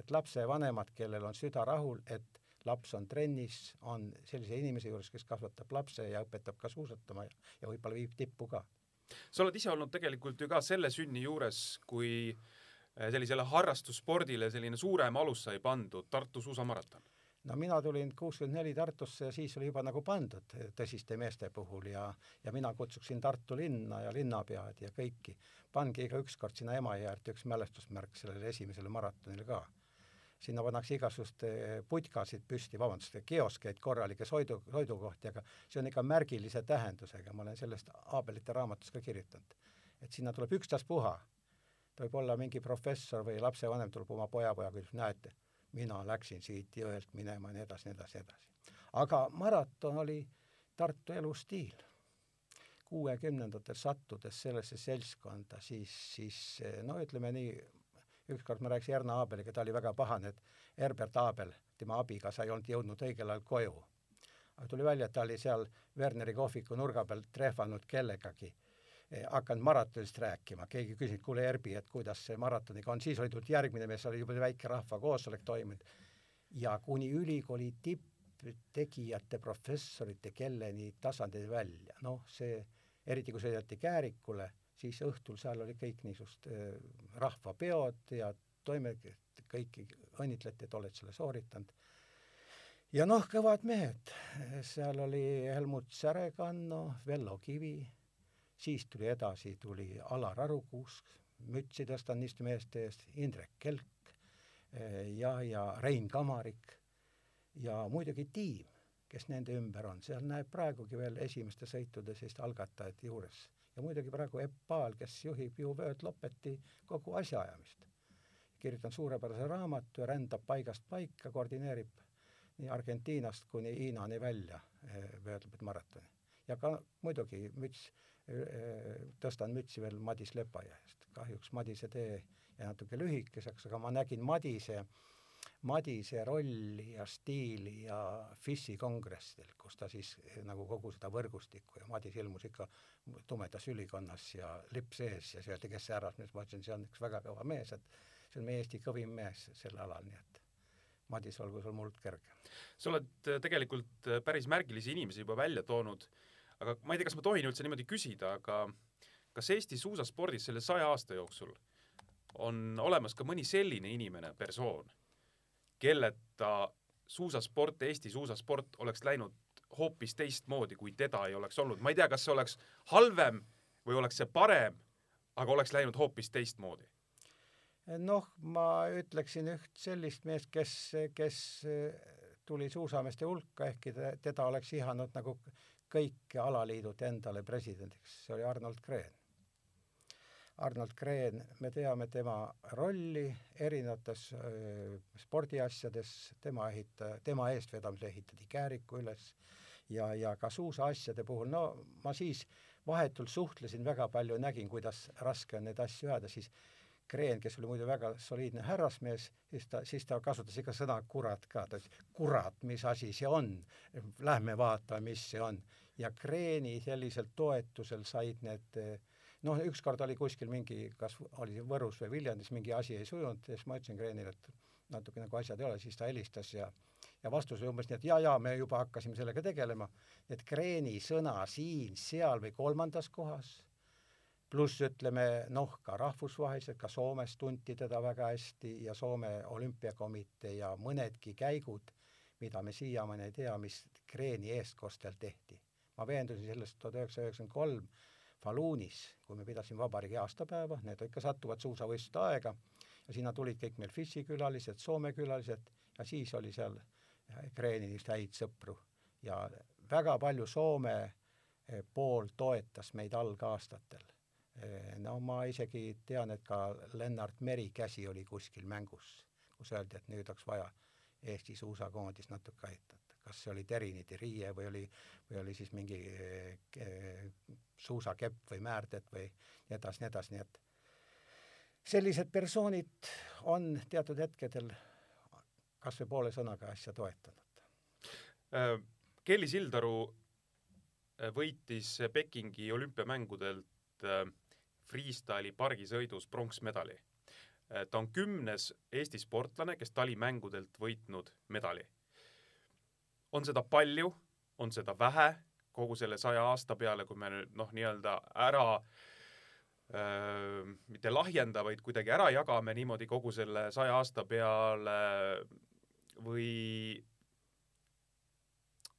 et lapsevanemad, kellel on süda rahul, et laps on trennis, on sellise inimese juures, kes kasvatab lapse ja õpetab ka suusatama ja, ja võib-olla viib tippu ka. sa oled ise olnud tegelikult ju ka selle sünni juures, kui eh, sellisele harrastusspordile selline suurem alus sai pandud, Tartu suusamaraton. No mina tulin kuuskümmend neli Tartusse ja siis oli juba nagu pandud tõsiste meeste puhul ja, ja mina kutsuksin Tartu linna ja linnapead ja kõiki, pange iga ükskord sinna Emajõe äärde üks mälestusmärk sellele esimesele maratonile ka sinna pannakse igasuguseid eh, putkasid püsti, vabandust, kioskeid, korralikke soidu, toidukohti, aga see on ikka märgilise tähendusega, ma olen sellest Aabelite raamatus ka kirjutanud. et sinna tuleb ükstaspuha, ta võib olla mingi professor või lapsevanem tuleb oma pojapojaga, ütleb, näete, mina läksin siit jõelt minema ja nii edasi, nii edasi, nii edasi. aga maraton oli Tartu elustiil. kuuekümnendatel sattudes sellesse seltskonda, siis, siis no ütleme nii, ükskord ma rääkisin Erna Aabeliga, ta oli väga pahane, et Herbert Aabel, tema abikaasa, ei olnud jõudnud õigel ajal koju. aga tuli välja, et ta oli seal Werneri kohviku nurga peal trehvanud kellegagi, hakanud maratonist rääkima, keegi küsis, kuule Erbi, et kuidas see maratoniga on, siis oli tulnud järgmine mees, oli juba väike rahvakoosolek toimunud. Ja kuni ülikooli tipptegijate, professorite kelleni tasandil välja, noh, see eriti kui sõideti Käärikule siis õhtul seal oli kõik niisugust äh, rahvapeod ja toime, kõiki õnnitleti, et oled selle sooritanud. ja noh, kõvad mehed, seal oli Helmut Särekanno, Vello Kivi, siis tuli edasi, tuli Alar Arukuusk, mütsi tõstan niiste meeste eest, Indrek Kelk äh, ja, ja Rein Kamarik ja muidugi tiim, kes nende ümber on, seal näeb praegugi veel esimeste sõitude sellist algatajat juures ja muidugi praegu Epp Paal, kes juhib ju Vööd Lopeti kogu asjaajamist. kirjutanud suurepärase raamatu rändab paigast paika, koordineerib nii Argentiinast kuni Hiinani välja eh, Vööd Lopeti maratoni. ja ka muidugi müts, eh, tõstan mütsi veel Madis Lepajärjest. kahjuks Madise tee jäi natuke lühikeseks, aga ma nägin Madise Madise rolli ja stiili ja FIS-i kongressil, kus ta siis eh, nagu kogu seda võrgustikku ja Madis ilmus ikka tumedas ülikonnas ja lips ees ja siis öeldi, kes see härrasmees, ma ütlesin, see on üks väga kõva mees, et see on meie Eesti kõvim mees sel alal, nii et Madis, olgu sul muld kerge. sa oled äh, tegelikult äh, päris märgilisi inimesi juba välja toonud, aga ma ei tea, kas ma tohin üldse niimoodi küsida, aga kas Eesti suusaspordis selle saja aasta jooksul on olemas ka mõni selline inimene, persoon, kelleta suusasport, Eesti suusasport oleks läinud hoopis teistmoodi, kui teda ei oleks olnud, ma ei tea, kas see oleks halvem või oleks see parem, aga oleks läinud hoopis teistmoodi. Noh, ma ütleksin üht sellist meest, kes, kes tuli suusameeste hulka, ehkki teda oleks ihanud nagu kõik alaliidud endale presidendiks, see oli Arnold Kreen. Arnold Kreen, me teame tema rolli erinevates öö, spordiasjades, tema ehita-, tema eestvedamisel ehitati Kääriku üles ja, ja ka suusaasjade puhul, no ma siis vahetult suhtlesin väga palju, nägin, kuidas raske on neid asju ajada, siis Kreen, kes oli muidu väga soliidne härrasmees, siis ta, siis ta kasutas ikka sõna kurat ka, ta ütles, kurat, mis asi see on, lähme vaatame, mis see on. ja Kreeni sellisel toetusel said need noh, ükskord oli kuskil mingi, kas oli Võrus või Viljandis mingi asi ei sujunud ja siis ma ütlesin Kreenile, et natuke nagu asjad ei ole, siis ta helistas ja ja vastus oli umbes nii, et jaa-jaa, me juba hakkasime sellega tegelema, et Kreeni sõna siin, seal või kolmandas kohas pluss ütleme noh, ka rahvusvaheliselt, ka Soomes tunti teda väga hästi ja Soome olümpiakomitee ja mõnedki käigud, mida me siiamaani ei tea, mis Kreeni eestkostel tehti. ma veendusin sellest tuhat üheksasada üheksakümmend kolm Falunis, kui me pidasime vabariigi aastapäeva, need ikka satuvad suusavõistluste aega, ja sinna tulid kõik meil FIS-i külalised, Soome külalised ja siis oli seal Kreeni niisuguseid häid sõpru. Ja väga palju Soome eh, pool toetas meid algaastatel. Eh, no ma isegi tean, et ka Lennart Meri käsi oli kuskil mängus, kus öeldi, et nüüd oleks vaja Eesti suusakoondist natuke aidata. Kas see oli Teriniti riie või oli, või oli siis mingi eh, suusakepp või määrdet või nii edasi, nii edasi, nii et sellised persoonid on teatud hetkedel kas või poole sõnaga asja toetanud. Äh, Kelly Sildaru äh, võitis Pekingi olümpiamängudelt äh, freestyle'i pargisõidus pronksmedali. ta on kümnes Eesti sportlane, kes talimängudelt võitnud medali. On seda palju, on seda vähe kogu selle saja aasta peale, kui me nüüd noh, nii-öelda ära öö, mitte lahjenda, vaid kuidagi ära jagame niimoodi kogu selle saja aasta peale või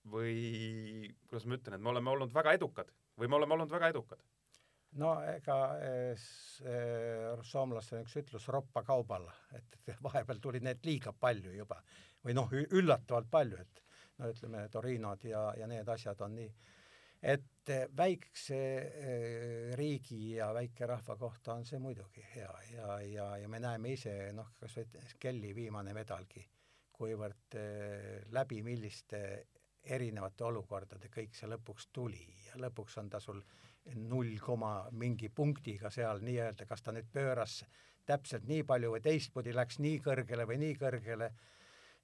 või kuidas ma ütlen, et me oleme olnud väga edukad või me oleme olnud väga edukad. No ega soomlastel on üks ütlus roppa kauballa, et vahepeal tuli neid liiga palju juba või noh, üllatavalt palju, et no ütleme, Torinod ja, ja need asjad on nii, et väikse riigi ja väikerahva kohta on see muidugi hea ja, ja, ja me näeme ise noh, kas või Kelly viimane medalgi, kuivõrd läbi milliste erinevate olukordade kõik see lõpuks tuli ja lõpuks on ta sul null koma mingi punktiga seal nii-öelda, kas ta nüüd pööras täpselt nii palju või teistpidi läks nii kõrgele või nii kõrgele,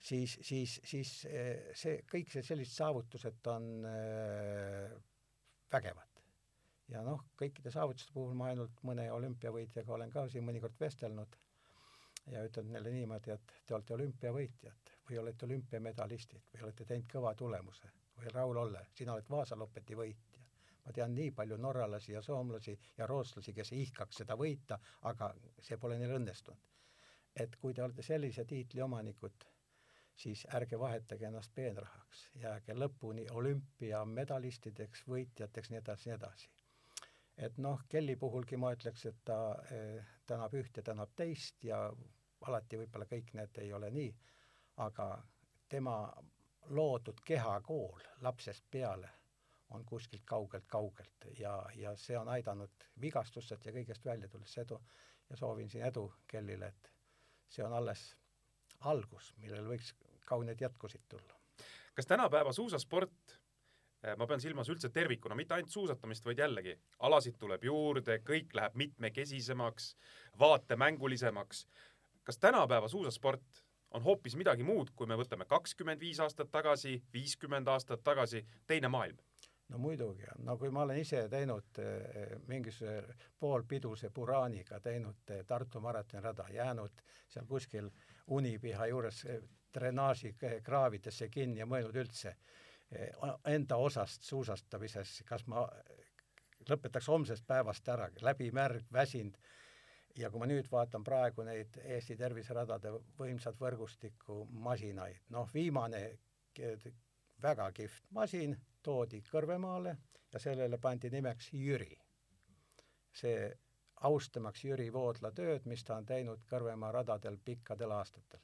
siis, siis, siis eh, see, kõik see sellised saavutused on äh, vägevad. ja noh, kõikide saavutuste puhul ma ainult mõne olümpiavõitjaga olen ka siin mõnikord vestelnud ja ütlen neile niimoodi, et te olete olümpiavõitjad või olete olümpiamedalistid või olete teinud kõva tulemuse või Raul Olle, sina oled Vaasa Lopeti võitja ma tean nii palju norralasi ja soomlasi ja rootslasi, kes ihkaks seda võita, aga see pole neil õnnestunud. et kui te olete sellise tiitli omanikud, siis ärge vahetage ennast peenrahaks, jääge lõpuni olümpiamedalistideks, võitjateks, nii edasi, nii edasi. et noh, Kelly puhulgi ma ütleks, et ta eh, tänab ühte, tänab teist ja alati võib-olla kõik need ei ole nii, aga tema loodud kehakool lapsest peale on kuskilt kaugelt-kaugelt ja, ja see on aidanud vigastustelt ja kõigest välja tulles edu ja soovin siin edu Kellile, et see on alles algus, millel võiks kauneid jätkusid tulla. kas tänapäeva suusasport, eh, ma pean silmas üldse tervikuna, mitte ainult suusatamist, vaid jällegi, alasid tuleb juurde, kõik läheb mitmekesisemaks, vaatemängulisemaks. kas tänapäeva suusasport on hoopis midagi muud, kui me võtame kakskümmend viis aastat tagasi, viiskümmend aastat tagasi, teine maailm no muidugi no kui ma olen ise teinud eh, mingisuguse poolpiduse Buraniga, teinud eh, Tartu maratonirada, jäänud seal kuskil Unipiha juures eh, drenaažikraavidesse kinni ja mõelnud üldse enda osast suusatamises, kas ma lõpetaks homsest päevast ära, läbimärg, väsinud, ja kui ma nüüd vaatan praegu neid Eesti terviseradade võimsat võrgustikku masinaid, noh, viimane väga kihvt masin toodi Kõrvemaale ja sellele pandi nimeks Jüri. see austamaks Jüri Voodla tööd, mis ta on teinud Kõrvemaa radadel pikkadel aastatel.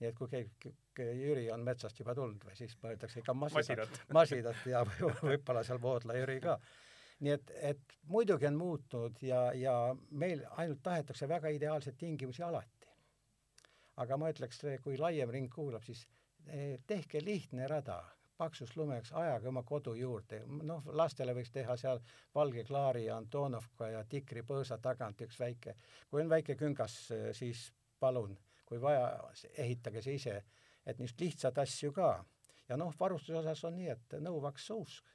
Nii et kui keegi, Jüri on metsast juba tulnud või siis mõeldakse ikka masinat, masinat ja võib-olla seal Voodla Jüri ka. nii et, et muidugi on muutunud ja, ja meil ainult tahetakse väga ideaalseid tingimusi alati. aga ma ütleks, kui laiem ring kuulab, siis eh, tehke lihtne rada paksust lumeks, ajage oma kodu juurde, noh, lastele võiks teha seal Valge Klaari ja Antonovka ja Tikri põõsa tagant üks väike, kui on väike küngas, siis palun, kui vaja, ehitage see ise, et niisugust lihtsat asju ka. ja noh, varustuse osas on nii, et nõuvaks sousk,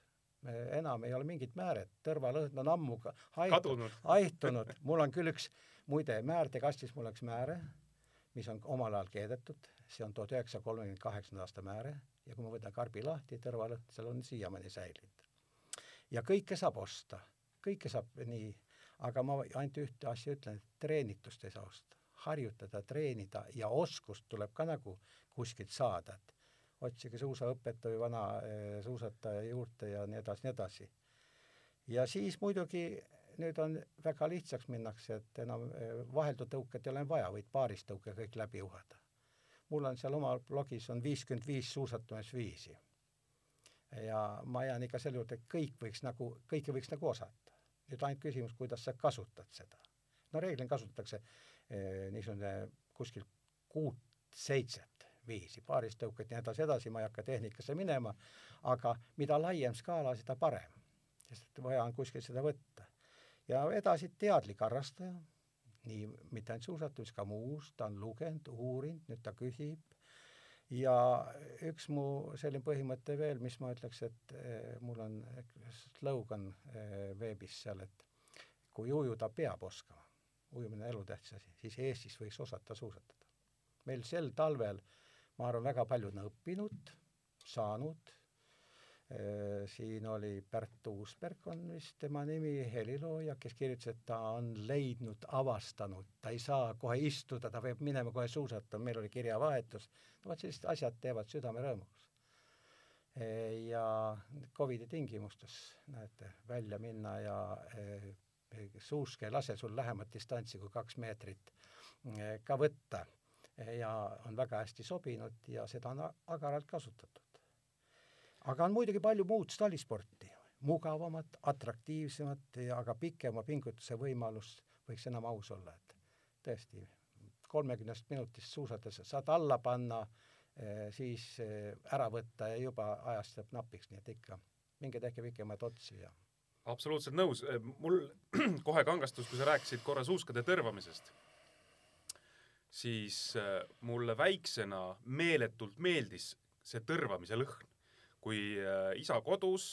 enam ei ole mingit määret, tõrvalõhn on ammu haihtunud, haihtunud. mul on küll üks, muide, määrtekastis mul oleks määre, mis on omal ajal keedetud, see on tuhat üheksasaja kolmekümne kaheksanda aasta määre ja kui ma võtan karbi lahti, tõrvalõhn, seal on siiamaani säilinud. ja kõike saab osta, kõike saab nii, aga ma ainult ühte asja ütlen, et treenitust ei saa osta. Harjutada, treenida ja oskust tuleb ka nagu kuskilt saada, et otsige suusaõpet või vana e, suusataja juurde ja nii edasi, nii edasi. ja siis muidugi nüüd on väga lihtsaks minnakse, et enam e, vaheldutõuket ei ole vaja, võid paaristõuke kõik läbi uhada mul on seal oma blogis on viiskümmend viis suusatamisviisi. ja ma jään ikka selle juurde, et kõik võiks nagu, kõike võiks nagu osata. nüüd ainult küsimus, kuidas sa kasutad seda. no reeglina kasutatakse eh, niisugune kuskil kuut-seitset viisi, paaristõuket ja nii edasi, edasi, ma ei hakka tehnikasse minema, aga mida laiem skaala, seda parem. sest vaja on kuskilt seda võtta. ja edasi teadlik harrastaja nii mitte ainult suusatuses, ka muus, ta on lugenud, uurinud, nüüd ta küsib. ja üks mu selline põhimõte veel, mis ma ütleks, et eh, mul on slogan eh, veebis seal, et kui ujuda peab oskama, ujumine on elutähtis asi, siis Eestis võiks osata suusatada. meil sel talvel, ma arvan, väga paljud on õppinud, saanud siin oli Pärt Uusberg on vist tema nimi, helilooja, kes kirjutas, et ta on leidnud, avastanud, ta ei saa kohe istuda, ta peab minema kohe suusatama, meil oli kirjavahetus, no vot sellised asjad teevad südame rõõmuks. Ja Covidi tingimustes, näete, välja minna ja suuske ei lase sul lähemat distantsi kui kaks meetrit ka võtta. Ja on väga hästi sobinud ja seda on agaralt kasutatud. Aga on muidugi palju muud talisporti, mugavamat, atraktiivsemat ja aga pikema pingutuse võimalus võiks enam aus olla, et tõesti, kolmekümnest minutist suusatades saad alla panna, eh, siis eh, ära võtta ja juba ajast jääb napiks, nii et ikka minge tehke pikemaid otsi ja absoluutselt nõus, eh, mul kohe kangastus, kui sa rääkisid korra suuskade tõrvamisest, siis mulle väiksena meeletult meeldis see tõrvamise lõhn. Kui äh, isa kodus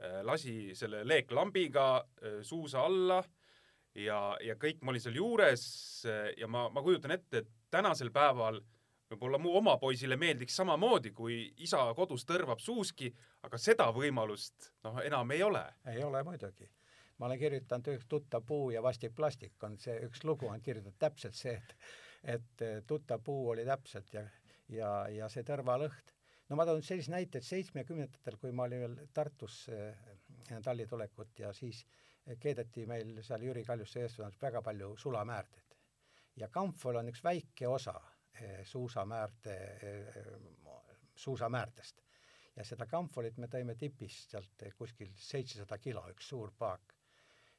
äh, lasi selle leeklambiga äh, suusa alla ja, ja kõik, ma olin seal juures ja ma, ma kujutan ette, et tänasel päeval võib-olla mu oma poisile meeldiks samamoodi, kui isa kodus tõrvab suuski, aga seda võimalust noh, enam ei ole. ei ole muidugi. ma olen kirjutanud üks Tuttav puu ja vastik plastik on see üks lugu on kirjutatud täpselt see, et et Tuttav puu oli täpselt ja, ja, ja see tõrvalõhn no ma toon sellise näite, et seitsmekümnendatel, kui ma olin veel Tartus enne talli tulekut ja siis keedeti meil seal Jüri Kaljuste eestvedamisel väga palju sulamäärdeid. ja Kampfol on üks väike osa suusamäärde, eh, suusamäärtest. ja seda Kampfolit me tõime tipist sealt kuskil seitsesada kilo, üks suur paak.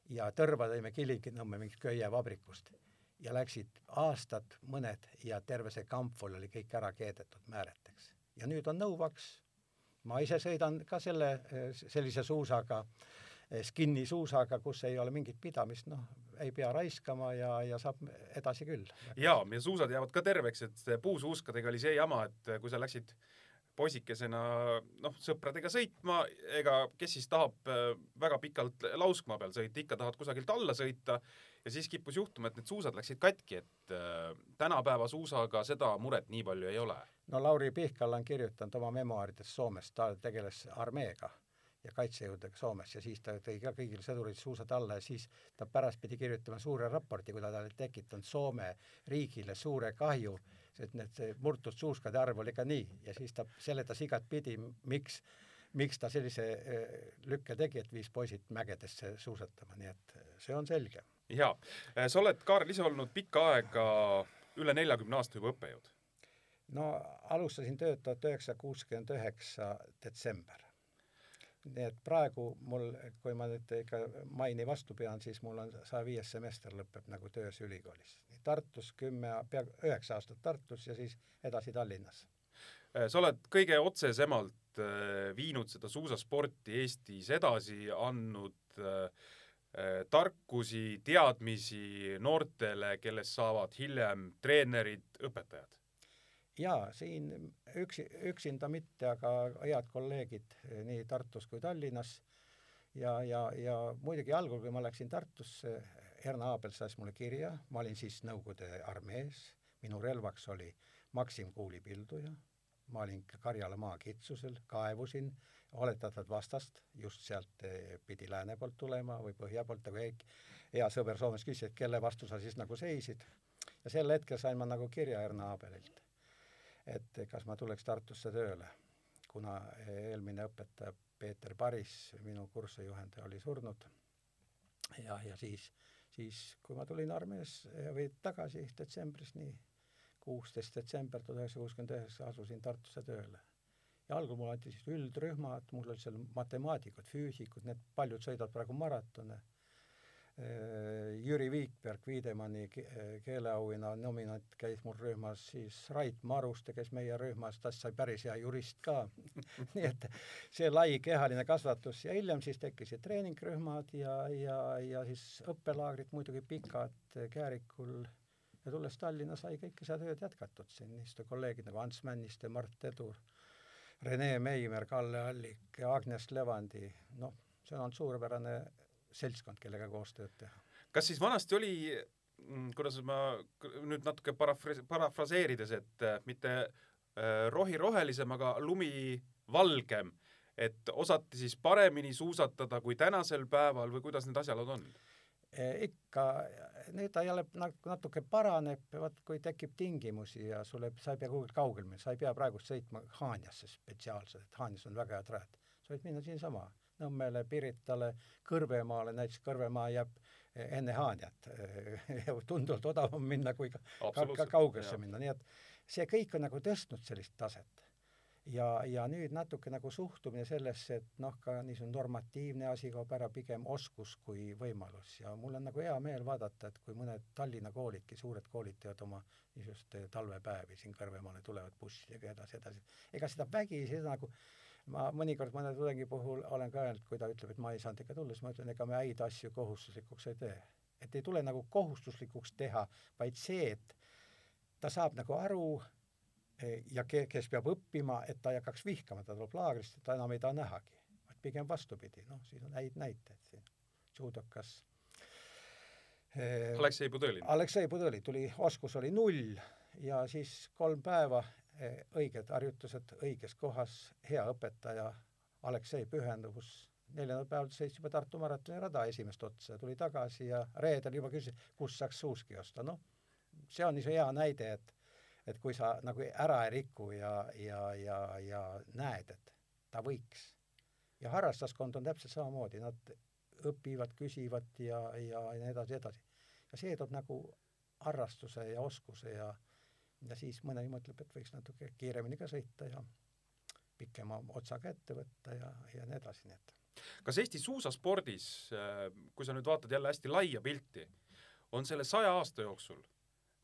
ja tõrva tõime Kilingi-Nõmme mingit köievabrikust ja läksid aastad, mõned ja terve see Kampfol oli kõik ära keedetud määreteks ja nüüd on nõuvaks. ma ise sõidan ka selle, sellise suusaga skinny suusaga, kus ei ole mingit pidamist, noh, ei pea raiskama ja, ja saab edasi küll. jaa, ja suusad jäävad ka terveks, et puusuuskadega oli see jama, et kui sa läksid poisikesena noh, sõpradega sõitma, ega kes siis tahab äh, väga pikalt lauskmaa peal sõita, ikka tahad kusagilt alla sõita ja siis kippus juhtuma, et need suusad läksid katki, et äh, tänapäeva suusaga seda muret nii palju ei ole. no Lauri Pihkal on kirjutanud oma memuaarides Soomest, ta tegeles armeega ja kaitsejõududega Soomes ja siis ta tõi ka kõigil sõdurid suusad alla ja siis ta pärast pidi kirjutama suure raporti, kui ta oli tekitanud Soome riigile suure kahju, et need murtud suuskade arv oli ka nii ja siis ta seletas igatpidi, miks miks ta sellise eh, lükke tegi, et viis poisid mägedesse suusatama, nii et see on selge jaa, äh, sa oled, Kaarel, ise olnud pikka aega, üle neljakümne aasta juba õppejõud? no alustasin tööd tuhat üheksasada kuuskümmend üheksa detsember. Nii et praegu mul, kui ma nüüd ikka maini vastu pean, siis mul on saja viies semester lõpeb nagu töös ülikoolis. Tartus kümme, pea üheksa aastat Tartus ja siis edasi Tallinnas. Äh, sa oled kõige otsesemalt äh, viinud seda suusasporti Eestis edasi, andnud äh, Äh, tarkusi, teadmisi noortele, kellest saavad hiljem treenerid, õpetajad? Jaa, siin üksi, üksinda mitte, aga head kolleegid nii Tartus kui Tallinnas. Ja, ja, ja muidugi algul, kui ma läksin Tartusse, Erna Aabel saatis mulle kirja, ma olin siis Nõukogude armees, minu relvaks oli Maxim kuulipilduja, ma olin Karjala maakitsusel, kaevusin. Oletatavat vastast, just sealt eh, pidi lääne poolt tulema või põhja poolt, aga hea sõber Soomes küsis, et kelle vastu sa siis nagu seisid. ja sel hetkel sain ma nagu kirja Erna Abelilt, et kas ma tuleks Tartusse tööle, kuna eelmine õpetaja Peeter Paris, minu kursusejuhendaja, oli surnud. ja, ja siis, siis kui ma tulin armees või tagasi detsembris, nii kuusteist detsember tuhat üheksasada kuuskümmend üheksa asusin Tartusse tööle ja algul mulle anti siis üldrühmad, mul olid seal matemaatikud, füüsikud, need paljud sõidavad praegu maratone. Äh, Jüri Viikberg, Wiedemanni keeleauhinna nominant käis mul rühmas, siis Rait Maruste käis meie rühmas, tast sai päris hea jurist ka. Nii et see lai kehaline kasvatus ja hiljem siis tekkisid treeningrühmad ja, ja, ja siis õppelaagrid muidugi pikad Käärikul ja tulles Tallinna sai kõike seda tööd jätkatud siin, niisugused kolleegid nagu Ants Männiste, Mart Edur Rene Meimer, Kalle Allik, Agnes Levandi, noh, see on olnud suurepärane seltskond, kellega koostööd teha. kas siis vanasti oli, mm, kuidas ma nüüd natuke parafras-, parafraseerides, et äh, mitte äh, rohi rohelisem, aga lumi valgem, et osati siis paremini suusatada kui tänasel päeval või kuidas need asjaolud on? Eh, ikka, nüüd ta jälle natuke paraneb, vot kui tekib tingimusi ja sulle, sa ei pea kuhugi kaugele minema, sa ei pea praegu sõitma Haanjasse spetsiaalselt, et Haanjas on väga head rajad. sa võid minna siinsama Nõmmele, Piritale, Kõrvemaale, näiteks Kõrvemaa jääb eh, enne Haanjat tunduvalt odavam minna kui ka, ka, ka kaugesse minna, nii et see kõik on nagu tõstnud sellist taset. Ja, ja nüüd natuke nagu suhtumine sellesse, et noh, ka niisugune normatiivne asi kaob ära, pigem oskus kui võimalus. Ja mul on nagu hea meel vaadata, et kui mõned Tallinna koolidki, suured koolid teevad oma niisugust talvepäevi siin Kõrvemaale, tulevad bussidega edasi, edasi, ega seda vägisi, seda nagu ma mõnikord mõne tudengi puhul olen ka öelnud, kui ta ütleb, et ma ei saanud ikka tulla, siis ma ütlen, ega me häid asju kohustuslikuks ei tee. et ei tule nagu kohustuslikuks teha, vaid see, et ta saab nagu aru, ja ke-, kes peab õppima, et ta ei hakkaks vihkama, ta tuleb laagrist, et ta enam ei taha nähagi. vaid pigem vastupidi, noh, siin on häid näiteid siin. judokas eh, Aleksei Pudõlin. Aleksei Pudõli tuli, oskus oli null ja siis kolm päeva õiged harjutused õiges kohas, hea õpetaja, Aleksei pühenduvus, neljandal päeval sõitis juba Tartu maratoni rada esimest otsa, tuli tagasi ja reedel juba küsis, kust saaks suuski osta, noh, see on niisugune hea näide, et et kui sa nagu ära ei riku ja, ja, ja, ja näed, et ta võiks. ja harrastuskond on täpselt samamoodi, nad õpivad, küsivad ja, ja, ja nii edasi, edasi. ja see toob nagu harrastuse ja oskuse ja, ja siis mõne mõtleb, et võiks natuke kiiremini ka sõita ja pikema otsaga ette võtta ja, ja nii edasi, nii et. Kas Eesti suusaspordis, kui sa nüüd vaatad jälle hästi laia pilti, on selle saja aasta jooksul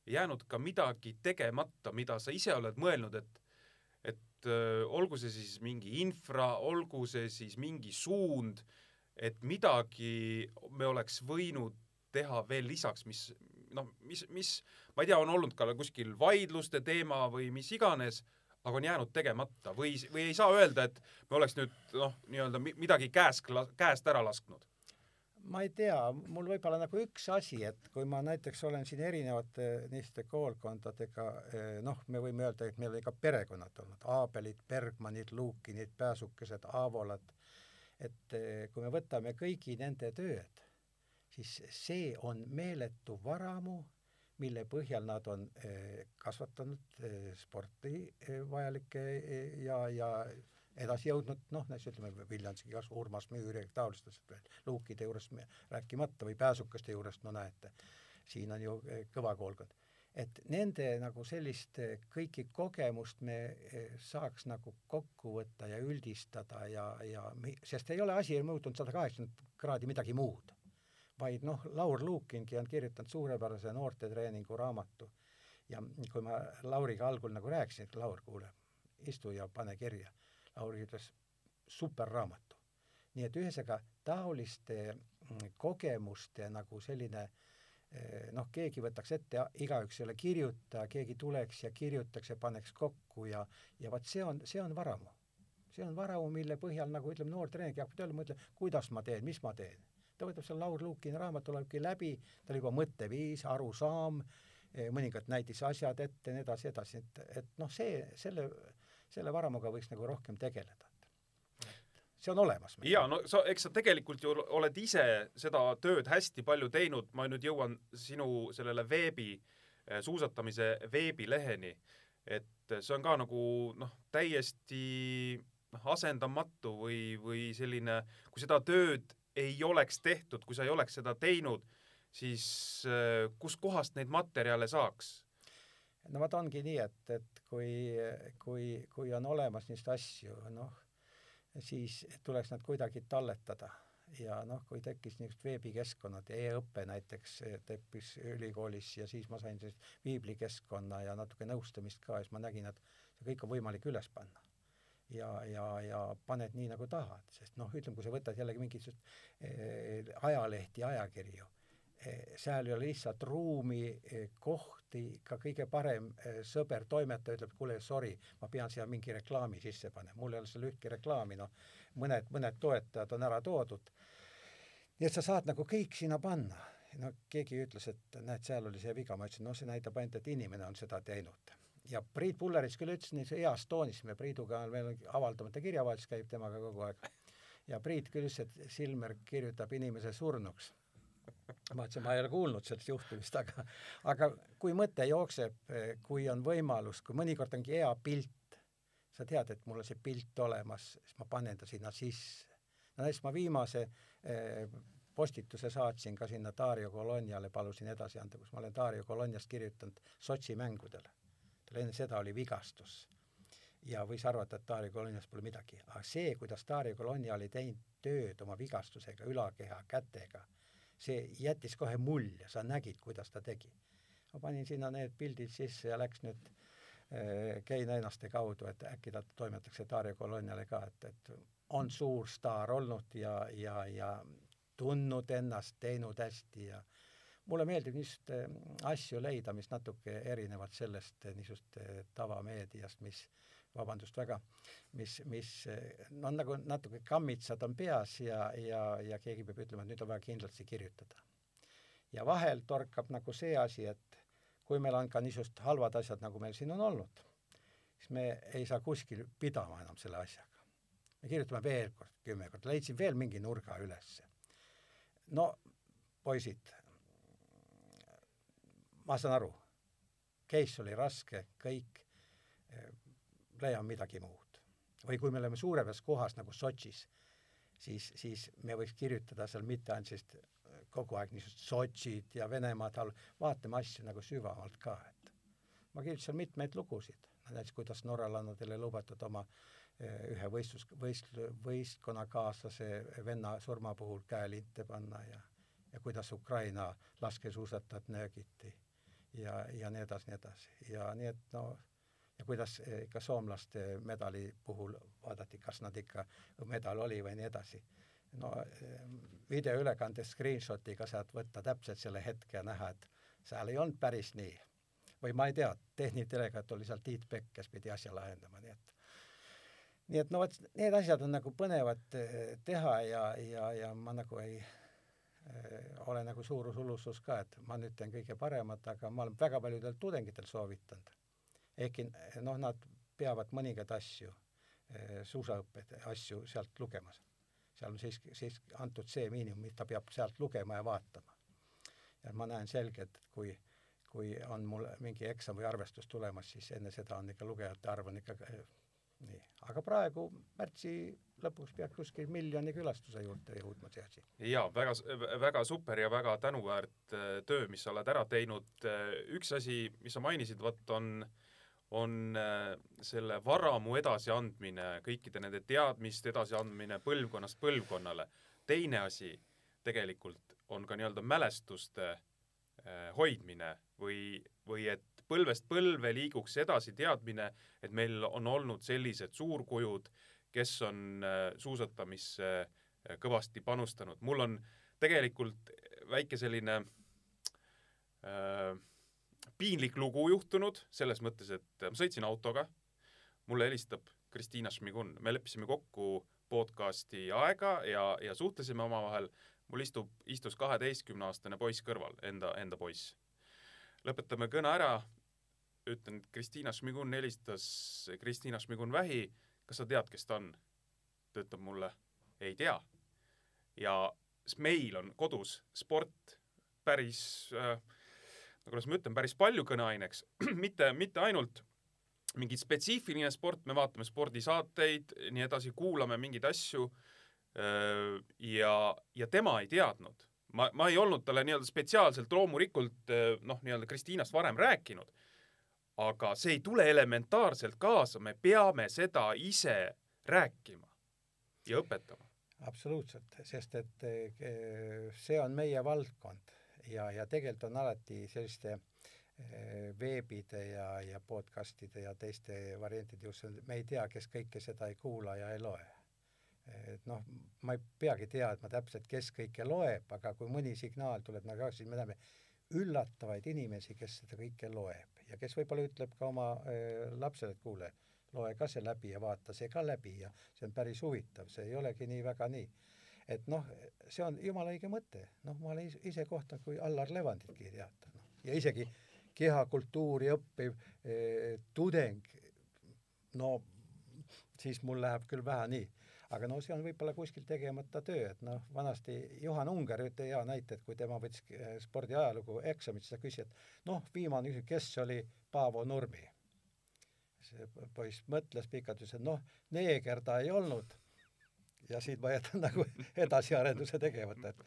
jäänud ka midagi tegemata, mida sa ise oled mõelnud, et et olgu see siis mingi infra, olgu see siis mingi suund, et midagi me oleks võinud teha veel lisaks, mis noh, mis, mis, ma ei tea, on olnud ka kuskil vaidluste teema või mis iganes, aga on jäänud tegemata või, või ei saa öelda, et me oleks nüüd noh, nii-öelda midagi käest, käest ära lasknud? ma ei tea, mul võib olla nagu üks asi, et kui ma näiteks olen siin erinevate niisuguste koolkondadega, eh, noh, me võime öelda, et meil oli ka perekonnad olnud, Aabelid, Bergmanid, Luukinid, Pääsukesed, Aavolad, et eh, kui me võtame kõigi nende tööd, siis see on meeletu varamu, mille põhjal nad on eh, kasvatanud eh, sporti eh, vajalikke ja, ja edasi jõudnud, noh, näiteks ütleme Viljandski kas Urmas Müür ja taolistest veel, Luukide juurest rääkimata või Pääsukaste juurest, no näete, siin on ju kõva koolkond. et nende nagu sellist kõiki kogemust me saaks nagu kokku võtta ja üldistada ja, ja sest ei ole asi muutunud sada kaheksakümmend kraadi midagi muud vaid noh, Laur Luukingi on kirjutanud suurepärase noortetreeningu raamatu ja kui ma Lauriga algul nagu rääkisin, et Laur, kuule, istu ja pane kirja. Lauri ütles, superraamatu. nii et ühesõnaga taoliste mm, kogemuste nagu selline eh, noh, keegi võtaks ette, igaüks ei ole kirjutaja, keegi tuleks ja kirjutaks ja paneks kokku ja, ja vot see on, see on varamu. see on varamu, mille põhjal nagu ütleme, noor treener hakkab tööle mõtlema, kuidas ma teen, mis ma teen ta võtab selle Laur Luukini raamatu, loebki läbi, tal juba mõtteviis, arusaam, eh, mõningad näidisasjad ette, nii edasi, edasi, et, et noh, see, selle, selle varamuga võiks nagu rohkem tegeleda see on olemas. ja no sa, eks sa tegelikult ju oled ise seda tööd hästi palju teinud, ma nüüd jõuan sinu sellele veebi, eh, suusatamise veebileheni, et see on ka nagu noh, täiesti noh, asendamatu või, või selline, kui seda tööd ei oleks tehtud, kui sa ei oleks seda teinud, siis äh, kuskohast neid materjale saaks? no vot ongi nii, et, et kui, kui, kui on olemas niisuguseid asju, noh, siis tuleks nad kuidagi talletada ja noh, kui tekkis niisugused veebikeskkonnad e, e-õpe näiteks tekkis ülikoolis ja siis ma sain sellist viiblikeskkonna ja natuke nõustamist ka ja siis ma nägin, et see kõik on võimalik üles panna ja, ja, ja paned nii, nagu tahad, sest noh, ütleme, kui sa võtad jällegi mingisugust eh, ajalehti, ajakirju eh,, seal ei ole lihtsalt ruumi eh,, kohti, ka kõige parem eh, sõber, toimetaja ütleb, kuule, sorry, ma pean siia mingi reklaami sisse panema, mul ei ole seal ühtki reklaami, noh, mõned, mõned toetajad on ära toodud. nii et sa saad nagu kõik sinna panna. no keegi ütles, et näed, seal oli see viga, ma ütlesin, noh, see näitab ainult, et inimene on seda teinud ja Priit Pullerits küll ütles nii heas toonis, me Priiduga meil avaldamata kirjavahetus käib temaga kogu aeg, ja Priit küll ütles, et Silmer kirjutab inimese surnuks. ma ütlesin, ma ei ole kuulnud sellest juhtumist, aga aga kui mõte jookseb, kui on võimalus, kui mõnikord ongi hea pilt, sa tead, et mul on see pilt olemas, siis ma panen ta sinna sisse. no näiteks ma viimase eh, postituse saatsin ka sinna Dario Coloniale, palusin edasi anda, kus ma olen Dario Coloniast kirjutanud Sotši mängudele tal enne seda oli vigastus. ja võis arvata, et Dario Colonias pole midagi, aga see, kuidas Dario Colonia oli teinud tööd oma vigastusega, ülakeha, kätega, see jättis kohe mulje, sa nägid, kuidas ta tegi. ma panin sinna need pildid sisse ja läks nüüd äh, Kein Einaste kaudu, et äkki ta toimetatakse Dario Coloniale ka, et, et on suur staar olnud ja, ja, ja tundnud ennast, teinud hästi ja mulle meeldib niisuguseid eh, asju leida, mis natuke erinevad sellest eh, niisugust eh, tavameediast, mis vabandust väga, mis, mis no nagu natuke kammitsad on peas ja, ja, ja keegi peab ütlema, et nüüd on vaja kindlasti kirjutada. ja vahel torkab nagu see asi, et kui meil on ka niisugused halvad asjad, nagu meil siin on olnud, siis me ei saa kuskil pidama enam selle asjaga. me kirjutame veel kord, kümme korda, leidsin veel mingi nurga ülesse. no poisid, ma saan aru, case oli raske, kõik, eh, leiame midagi muud. või kui me oleme suuremas kohas nagu Sotšis, siis, siis me võiks kirjutada seal mitte ainult sellist eh, kogu aeg niisugust Sotšid ja Venemaad all, vaatame asju nagu sügavamalt ka, et ma kirjutasin mitmeid lugusid, näiteks kuidas norralannadele lubatud oma eh, ühe võistlus, võist-, võistkonnakaaslase venna surma puhul käelinte panna ja ja kuidas Ukraina laskesuusatajat nöögiti ja, ja nii edasi, nii edasi. ja nii et no ja kuidas ikka soomlaste medali puhul vaadati, kas nad ikka, medal oli või nii edasi. no videoülekande screenshot'iga saad võtta täpselt selle hetke ja näha, et seal ei olnud päris nii. või ma ei tea, tehnidelegaat oli seal Tiit Pekk, kes pidi asja lahendama, nii et nii et no vot, need asjad on nagu põnevad teha ja, ja, ja ma nagu ei ole nagu suurushullusus ka, et ma nüüd teen kõige paremat, aga ma olen väga paljudel tudengitel soovitanud. ehkki noh, nad peavad mõningaid asju, suusaõppeid, asju sealt lugemas seal on siiski, siiski antud see miinimum, mida peab sealt lugema ja vaatama. ja ma näen selgelt, et kui, kui on mul mingi eksam või arvestus tulemas, siis enne seda on ikka lugejate arv on ikka nii, aga praegu märtsi lõpuks peaks kuskil miljoni külastuse juurde jõudma see asi. jaa, väga, väga super ja väga tänuväärt äh, töö, mis sa oled ära teinud. Äh, üks asi, mis sa mainisid, vot on on äh, selle varamu edasiandmine, kõikide nende teadmiste edasiandmine põlvkonnast põlvkonnale. teine asi tegelikult on ka nii-öelda mälestuste hoidmine või, või et põlvest põlve liiguks edasi teadmine, et meil on olnud sellised suurkujud, kes on äh, suusatamisse kõvasti panustanud. mul on tegelikult väike selline äh, piinlik lugu juhtunud, selles mõttes, et ma sõitsin autoga, mulle helistab Kristiina Šmigun, me leppisime kokku podcasti aega ja, ja suhtlesime omavahel, mul istub, istus kaheteistkümneaastane poiss kõrval, enda, enda poiss. lõpetame kõne ära, ütlen, et Kristiina Šmigun helistas, Kristiina Šmigun-Vähi, kas sa tead, kes ta on? ta ütleb mulle, ei tea. ja meil on kodus sport päris äh, kuidas ma ütlen, päris palju kõneaineks, mitte, mitte ainult mingi spetsiifiline sport, me vaatame spordisaateid, nii edasi, kuulame mingeid asju ja, ja tema ei teadnud. ma, ma ei olnud talle nii-öelda spetsiaalselt loomulikult noh, nii-öelda Kristiinast varem rääkinud, aga see ei tule elementaarselt kaasa, me peame seda ise rääkima ja õpetama. absoluutselt, sest et see on meie valdkond ja, ja tegelikult on alati selliste eh, veebide ja, ja podcastide ja teiste variantide juures, me ei tea, kes kõike seda ei kuula ja ei loe. et noh, ma ei peagi teadma täpselt, kes kõike loeb, aga kui mõni signaal tuleb nagu siis me näeme üllatavaid inimesi, kes seda kõike loeb ja kes võib-olla ütleb ka oma äh, lapsele, et kuule, loe ka see läbi ja vaata see ka läbi ja see on päris huvitav, see ei olegi nii väga nii. Et noh, see on jumala õige mõte, noh, ma olen ise kohta, kui Allar Levanditki teata, noh, ja isegi kehakultuuri õppiv eh, tudeng, no siis mul läheb küll vähe nii, aga no see on võib-olla kuskil tegemata töö, et noh, vanasti Juhan Unger ütle hea näite, et kui tema võttis eh, spordiajalugu eksamit, siis ta küsis, et noh, viimane kes oli Paavo Nurmi? see poiss mõtles pikalt, ütles, et noh, neeger ta ei olnud ja siit ma jätan nagu edasiarenduse tegemata, et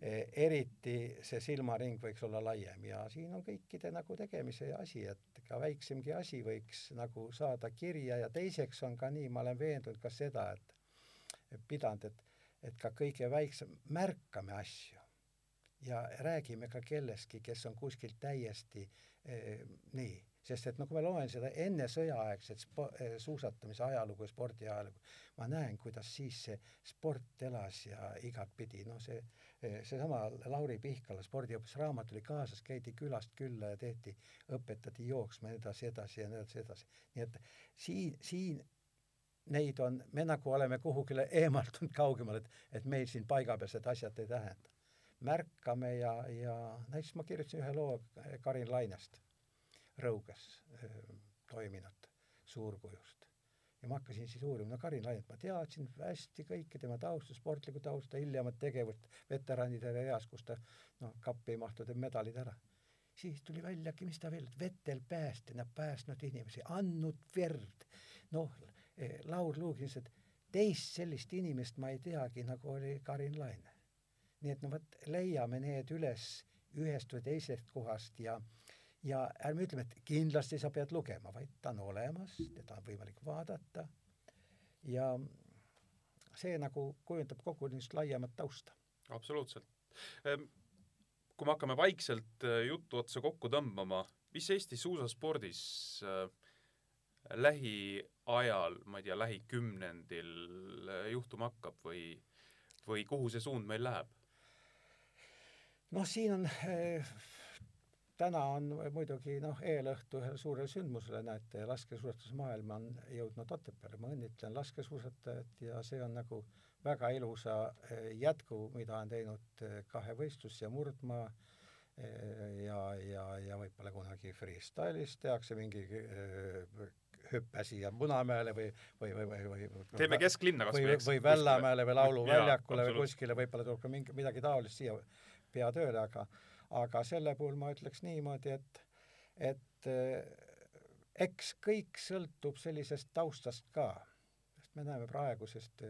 e, eriti see silmaring võiks olla laiem ja siin on kõikide nagu tegemise asi, et ka väiksemgi asi võiks nagu saada kirja ja teiseks on ka nii, ma olen veendunud ka seda, et pidanud, et, et ka kõige väiksem, märkame asju. Ja räägime ka kellestki, kes on kuskil täiesti eh, nii. Sest et no kui ma loen seda enne sõjaaegset spo-, eh, suusatamise ajalugu ja spordi ajalugu, ma näen, kuidas siis see sport elas ja igatpidi, noh see, eh, seesama Lauri Pihkala spordiõpetus raamat oli kaasas, käidi külast külla ja tehti, õpetati jooksma ja nii edasi, edasi ja nii edasi, edasi. nii et siin, siin neid on, me nagu oleme kuhugile eemaldunud kaugemale, et, et meil siin paigapealsed asjad ei tähenda. märkame ja, ja näiteks ma kirjutasin ühe loo Karin Lainest Rõuges toiminud suurkujust. ja ma hakkasin siis uurima, no Karin Lainet ma teadsin hästi kõike tema tausta, sportlikku tausta, hiljemat tegevust veteranide eas, kus ta noh, kappi ei mahtu, teeb medalid ära. siis tuli väljagi, mis ta veel, vetel päästjana päästnud inimesi, andnud verd, noh, e, Laur Luuk ütles, et teist sellist inimest ma ei teagi, nagu oli Karin Laine. nii et no vot, leiame need üles ühest või teisest kohast ja ja ärme ütleme, et kindlasti sa pead lugema, vaid ta on olemas, teda on võimalik vaadata ja see nagu kujundab kogu niisugust laiemat tausta. absoluutselt. Ehm, kui me hakkame vaikselt äh, juttu otsa kokku tõmbama, mis Eesti suusaspordis äh, lähiajal, ma ei tea, lähikümnendil äh, juhtuma hakkab või või kuhu see suund meil läheb? noh, siin on eh, täna on muidugi noh, eelõhtu ühele suurele sündmusele, näete, laskesuusatusmaailm on jõudnud Otepääle, ma õnnitlen laskesuusatajat ja see on nagu väga ilusa eh, jätku, mida on teinud kahevõistlus ja murdmaa ja, ja, ja võib-olla kunagi freestyle'is tehakse mingi hüppe siia Munamäele või, või, või, või, või, või teeme kesklinna kas või, või Vällamäele või Lauluväljakule või kuskile, võib-olla tuleb ka mingi, midagi taolist siia pea tööle, aga aga selle puhul ma ütleks niimoodi, et et eks kõik sõltub sellisest taustast ka, sest me näeme praegusest,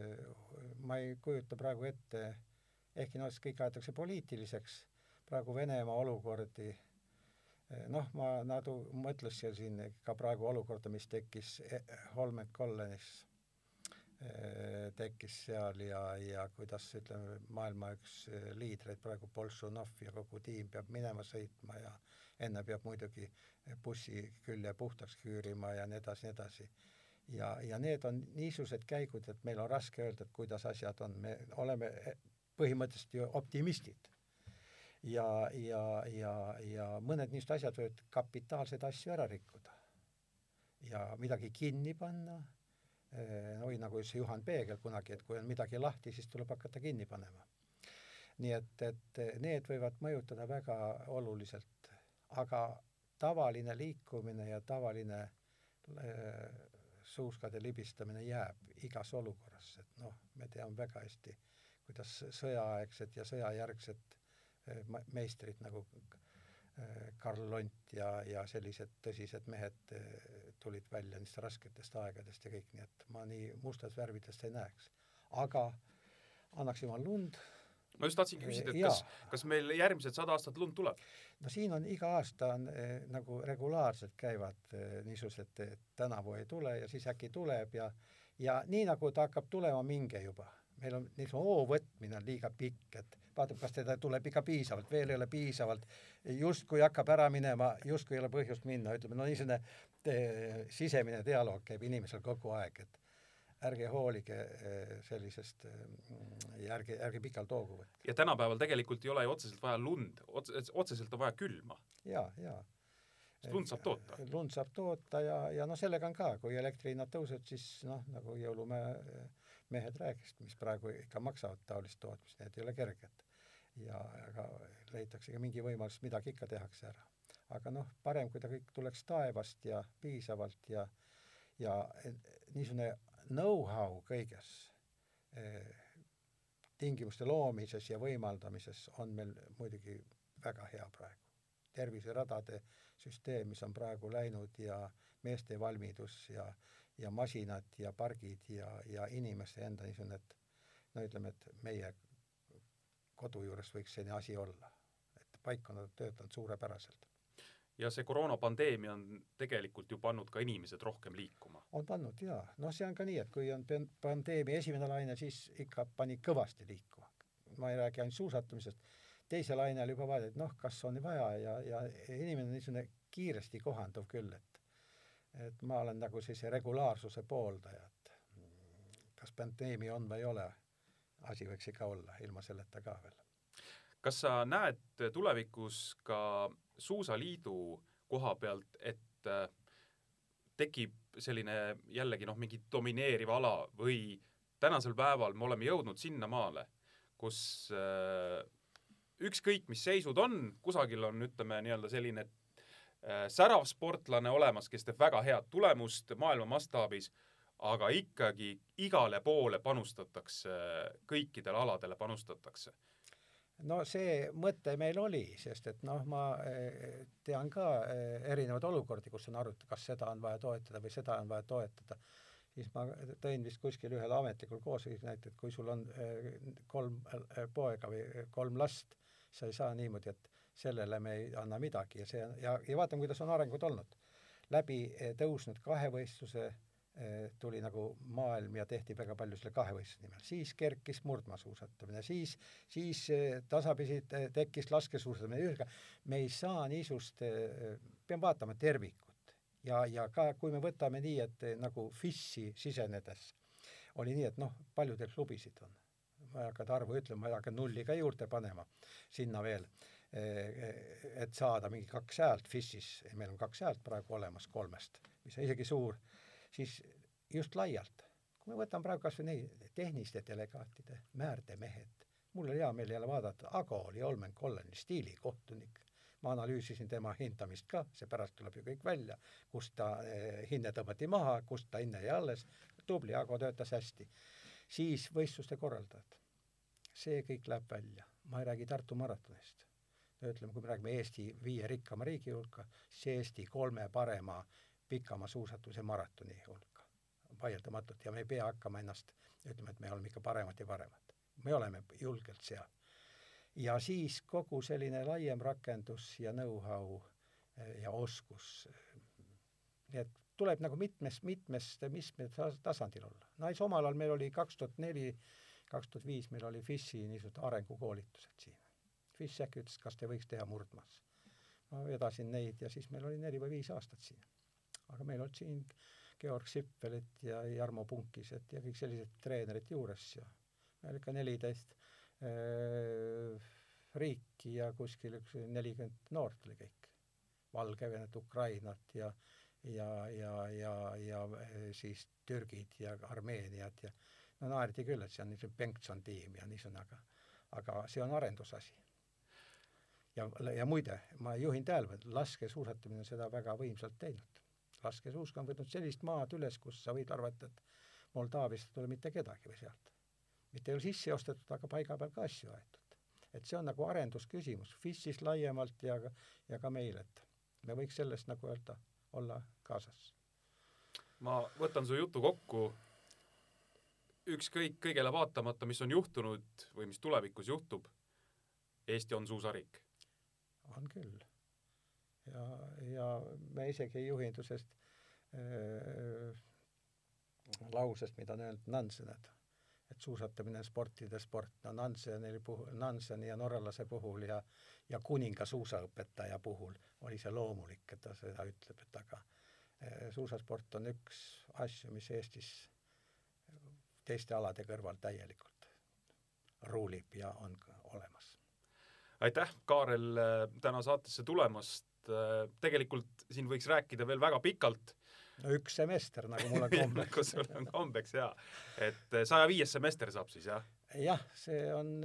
ma ei kujuta praegu ette, ehkki noh, kõik aetakse poliitiliseks, praegu Venemaa olukordi, noh, ma nadu mõtlesin siin ka praegu olukorda, mis tekkis Holmenkollenis Äh, tekkis seal ja, ja kuidas ütleme, maailma üks äh, liidreid praegu Boltšunov ja kogu tiim peab minema sõitma ja enne peab muidugi bussi külje puhtaks küürima ja nii edasi, nii edasi. ja, ja need on niisugused käigud, et meil on raske öelda, et kuidas asjad on, me oleme põhimõtteliselt ju optimistid. Ja, ja, ja, ja mõned niisugused asjad võivad kapitaalseid asju ära rikkuda ja midagi kinni panna oi, nagu ütles Juhan Peegel kunagi, et kui on midagi lahti, siis tuleb hakata kinni panema. nii et, et need võivad mõjutada väga oluliselt, aga tavaline liikumine ja tavaline äh, suuskade libistamine jääb igas olukorras, et noh, me teame väga hästi, kuidas sõjaaegsed ja sõjajärgsed meistrid nagu äh, Karl Lont ja, ja sellised tõsised mehed tulid välja neist rasketest aegadest ja kõik, nii et ma nii mustas värvides ei näeks. aga annaks jumal lund. ma just tahtsingi küsida, et kas, kas meil järgmised sada aastat lund tuleb? no siin on iga aasta on eh, nagu regulaarselt käivad eh, niisugused, et tänavu ei tule ja siis äkki tuleb ja ja nii nagu ta hakkab tulema, minge juba. meil on niisugune hoo võtmine on liiga pikk, et vaatab, kas teda tuleb ikka piisavalt, veel ei ole piisavalt, justkui hakkab ära minema, justkui ei ole põhjust minna, ütleme no niisugune sisemine dialoog käib inimesel kogu aeg, et ärge hoolige eh, sellisest ja eh, ärge, ärge pikalt hoogu võtke. ja tänapäeval tegelikult ei ole ju otseselt vaja lund, otseselt on vaja külma. ja, ja. sest lund saab toota. lund saab toota ja, ja noh, sellega on ka, kui elektrihinnad tõusevad, siis noh, nagu jõulumehe mehed rääkisid, mis praegu ikka maksavad taolist tootmist, need ei ole kerged. Ja aga leitakse ka mingi võimalus, midagi ikka tehakse ära aga noh, parem, kui ta kõik tuleks taevast ja piisavalt ja ja niisugune know-how kõiges eh, tingimuste loomises ja võimaldamises on meil muidugi väga hea praegu. terviseradade süsteem, mis on praegu läinud ja meeste valmidus ja, ja masinad ja pargid ja, ja inimeste enda niisugune, et no ütleme, et meie kodu juures võiks selline asi olla. et paik on töötanud suurepäraselt ja see koroonapandeemia on tegelikult ju pannud ka inimesed rohkem liikuma. on pannud jaa, noh, see on ka nii, et kui on pandeemia esimene laine, siis ikka pani kõvasti liikuma. ma ei räägi ainult suusatamisest, teise laine oli juba et noh, kas on vaja ja, ja inimene on niisugune kiiresti kohanduv küll, et et ma olen nagu sellise regulaarsuse pooldaja, et kas pandeemia on või ei ole, asi võiks ikka olla, ilma selleta ka veel. Kas sa näed tulevikus ka Suusaliidu koha pealt, et äh, tekib selline jällegi noh, mingi domineeriv ala või tänasel päeval me oleme jõudnud sinnamaale, kus äh, ükskõik, mis seisud on, kusagil on, ütleme nii-öelda selline äh, särav sportlane olemas, kes teeb väga head tulemust maailma mastaabis, aga ikkagi igale poole panustatakse, kõikidele aladele panustatakse no see mõte meil oli, sest et noh, ma eh, tean ka eh, erinevaid olukordi, kus on arutatud, kas seda on vaja toetada või seda on vaja toetada, siis ma tõin vist kuskil ühel ametlikul koosolekul näite, et kui sul on eh, kolm poega või kolm last, sa ei saa niimoodi, et sellele me ei anna midagi ja see ja, ja vaatame, kuidas on arengud olnud. läbi tõusnud kahevõistluse tuli nagu maailm ja tehti väga palju selle kahevõistluse nimel, siis kerkis murdmaasuusatamine, siis, siis eh, tasapisi tekkis laskesuusatamine, ühesõnaga me ei saa niisugust, peame vaatama tervikut. Ja, ja ka kui me võtame nii, et nagu FIS-i sisenedes oli nii, et noh, palju teil klubisid on? ma ei hakka arvu ütlema, ma ei hakka nulli ka juurde panema sinna veel, et saada mingi kaks häält. FIS-is, meil on kaks häält praegu olemas kolmest, mis on isegi suur, siis just laialt. kui me võtame praegu kas või neid tehniliste delegaatide, määrdemehed, mul oli hea meel jälle vaadata, Ago oli Olmen Kolleni stiilikohtunik, ma analüüsisin tema hindamist ka, see pärast tuleb ju kõik välja, kust ta eh, hinne tõmmati maha, kust ta hinne jäi alles, tubli, Ago töötas hästi. siis võistluste korraldajad, see kõik läheb välja, ma ei räägi Tartu maratonist ütleme, kui me räägime Eesti viie rikkama riigi hulka, siis Eesti kolme parema pikamaasuusatuse maratoni hulka, vaieldamatult, ja me ei pea hakkama ennast ütlema, et me oleme ikka paremad ja paremad. me oleme julgelt seal. ja siis kogu selline laiem rakendus ja know-how eh, ja oskus, nii et tuleb nagu mitmes, mitmest, mitmel tasandil olla. näiteks omal ajal meil oli kaks tuhat neli, kaks tuhat viis meil oli FIS-i niisugused arengukoolitused siin Fish äkki ütles, kas te võiks teha murdmaas. ma vedasin neid ja siis meil oli neli või viis aastat siin. Aga meil olid siin Georg Sippelit ja Jarmo Punkised ja kõik sellised treenerid juures ja meil ikka neliteist äh, riiki ja kuskil üks nelikümmend noort oli kõik. Valgevenet, Ukrainat ja ja, ja, ja, ja siis Türgid ja Armeeniad ja no naerdi küll, et see on niisugune Bengtson tiim ja niisugune, aga aga see on arendusasi ja, ja muide, ma juhin tähelepanu, laskesuusatamine on seda väga võimsalt teinud. Laskesuusk on võtnud sellist maad üles, kus sa võid arvata, et Moldaaviast ei tule mitte kedagi või sealt. mitte ei ole sisse ostetud, aga paiga peal ka asju aetud. et see on nagu arendusküsimus FIS-is laiemalt ja, ja ka meil, et me võiks sellest nagu öelda, olla kaasas. ma võtan su jutu kokku, ükskõik kõigele vaatamata, mis on juhtunud või mis tulevikus juhtub, Eesti on suusariik on küll. Ja, ja me isegi ei juhindu sellest äh, lausest, mida on öelnud Nansen, et et suusatamine on sportide sport, no Nanseni puhul, Nanseni ja norralase puhul ja ja kuninga suusaõpetaja puhul oli see loomulik, et ta seda ütleb, et aga äh, suusasport on üks asju, mis Eestis teiste alade kõrval täielikult ruulib ja on olemas aitäh, Kaarel, äh, täna saatesse tulemast. Äh, tegelikult siin võiks rääkida veel väga pikalt. no üks semester, nagu mul on kombeks nagu sul on kombeks jaa. et äh, saja viies semester saab siis jah? jah, see on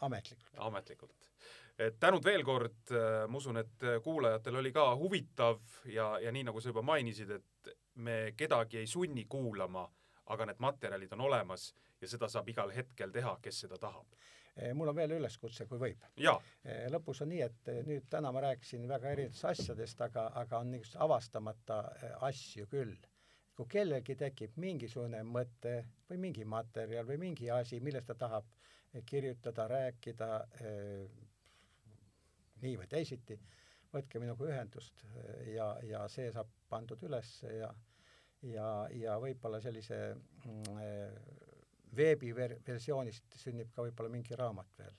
ametlikult. ametlikult. et tänud veel kord, ma usun, et kuulajatel oli ka huvitav ja, ja nii nagu sa juba mainisid, et me kedagi ei sunni kuulama, aga need materjalid on olemas ja seda saab igal hetkel teha, kes seda tahab mul on veel üleskutse, kui võib. Eh, lõpus on nii, et eh, nüüd täna ma rääkisin väga erinevatest asjadest, aga, aga on niisuguseid avastamata asju küll. kui kellelgi tekib mingisugune mõte või mingi materjal või mingi asi, millest ta tahab kirjutada, rääkida eh, nii või teisiti, võtke minuga ühendust ja, ja see saab pandud üles ja ja, ja võib-olla sellise mm, veebiversioonist sünnib ka võib-olla mingi raamat veel.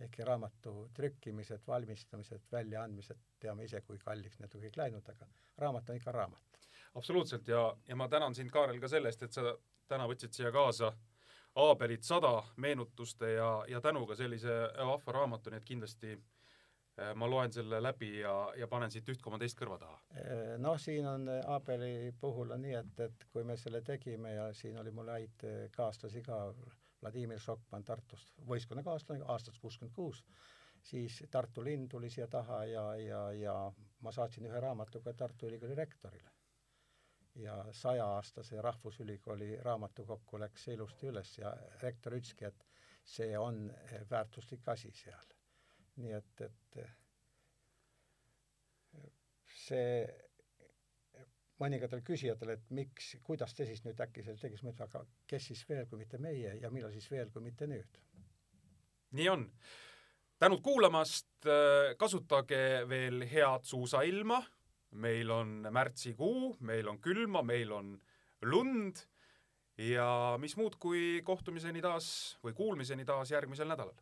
ehkki raamatu trükkimised, valmistamised, väljaandmised, teame ise, kui kalliks need on kõik läinud, aga raamat on ikka raamat. absoluutselt ja, ja ma tänan sind, Kaarel, ka selle eest, et sa täna võtsid siia kaasa Aabelit sada meenutuste ja, ja tänuga sellise vahva raamatu, nii et kindlasti äh, Äh, ma loen selle läbi ja, ja panen siit üht koma teist kõrva taha. Äh, noh, siin on Abeli puhul on nii, et, et kui me selle tegime ja siin oli mul häid äh, kaaslasi ka, Vladimir Šokman Tartust, võistkonnakaaslane aastast kuuskümmend kuus, siis Tartu linn tuli siia taha ja, ja, ja ma saatsin ühe raamatu ka Tartu Ülikooli rektorile. ja saja-aastase Rahvusülikooli raamatukokku läks see ilusti üles ja rektor ütleski, et see on väärtuslik asi seal nii et, et see mõningatel küsijatel, et miks, kuidas te siis nüüd äkki selle tegite, siis ma ütlesin, aga kes siis veel, kui mitte meie ja millal siis veel, kui mitte nüüd. nii on. tänud kuulamast, kasutage veel head suusailma, meil on märtsikuu, meil on külma, meil on lund ja mis muud kui kohtumiseni taas või kuulmiseni taas järgmisel nädalal.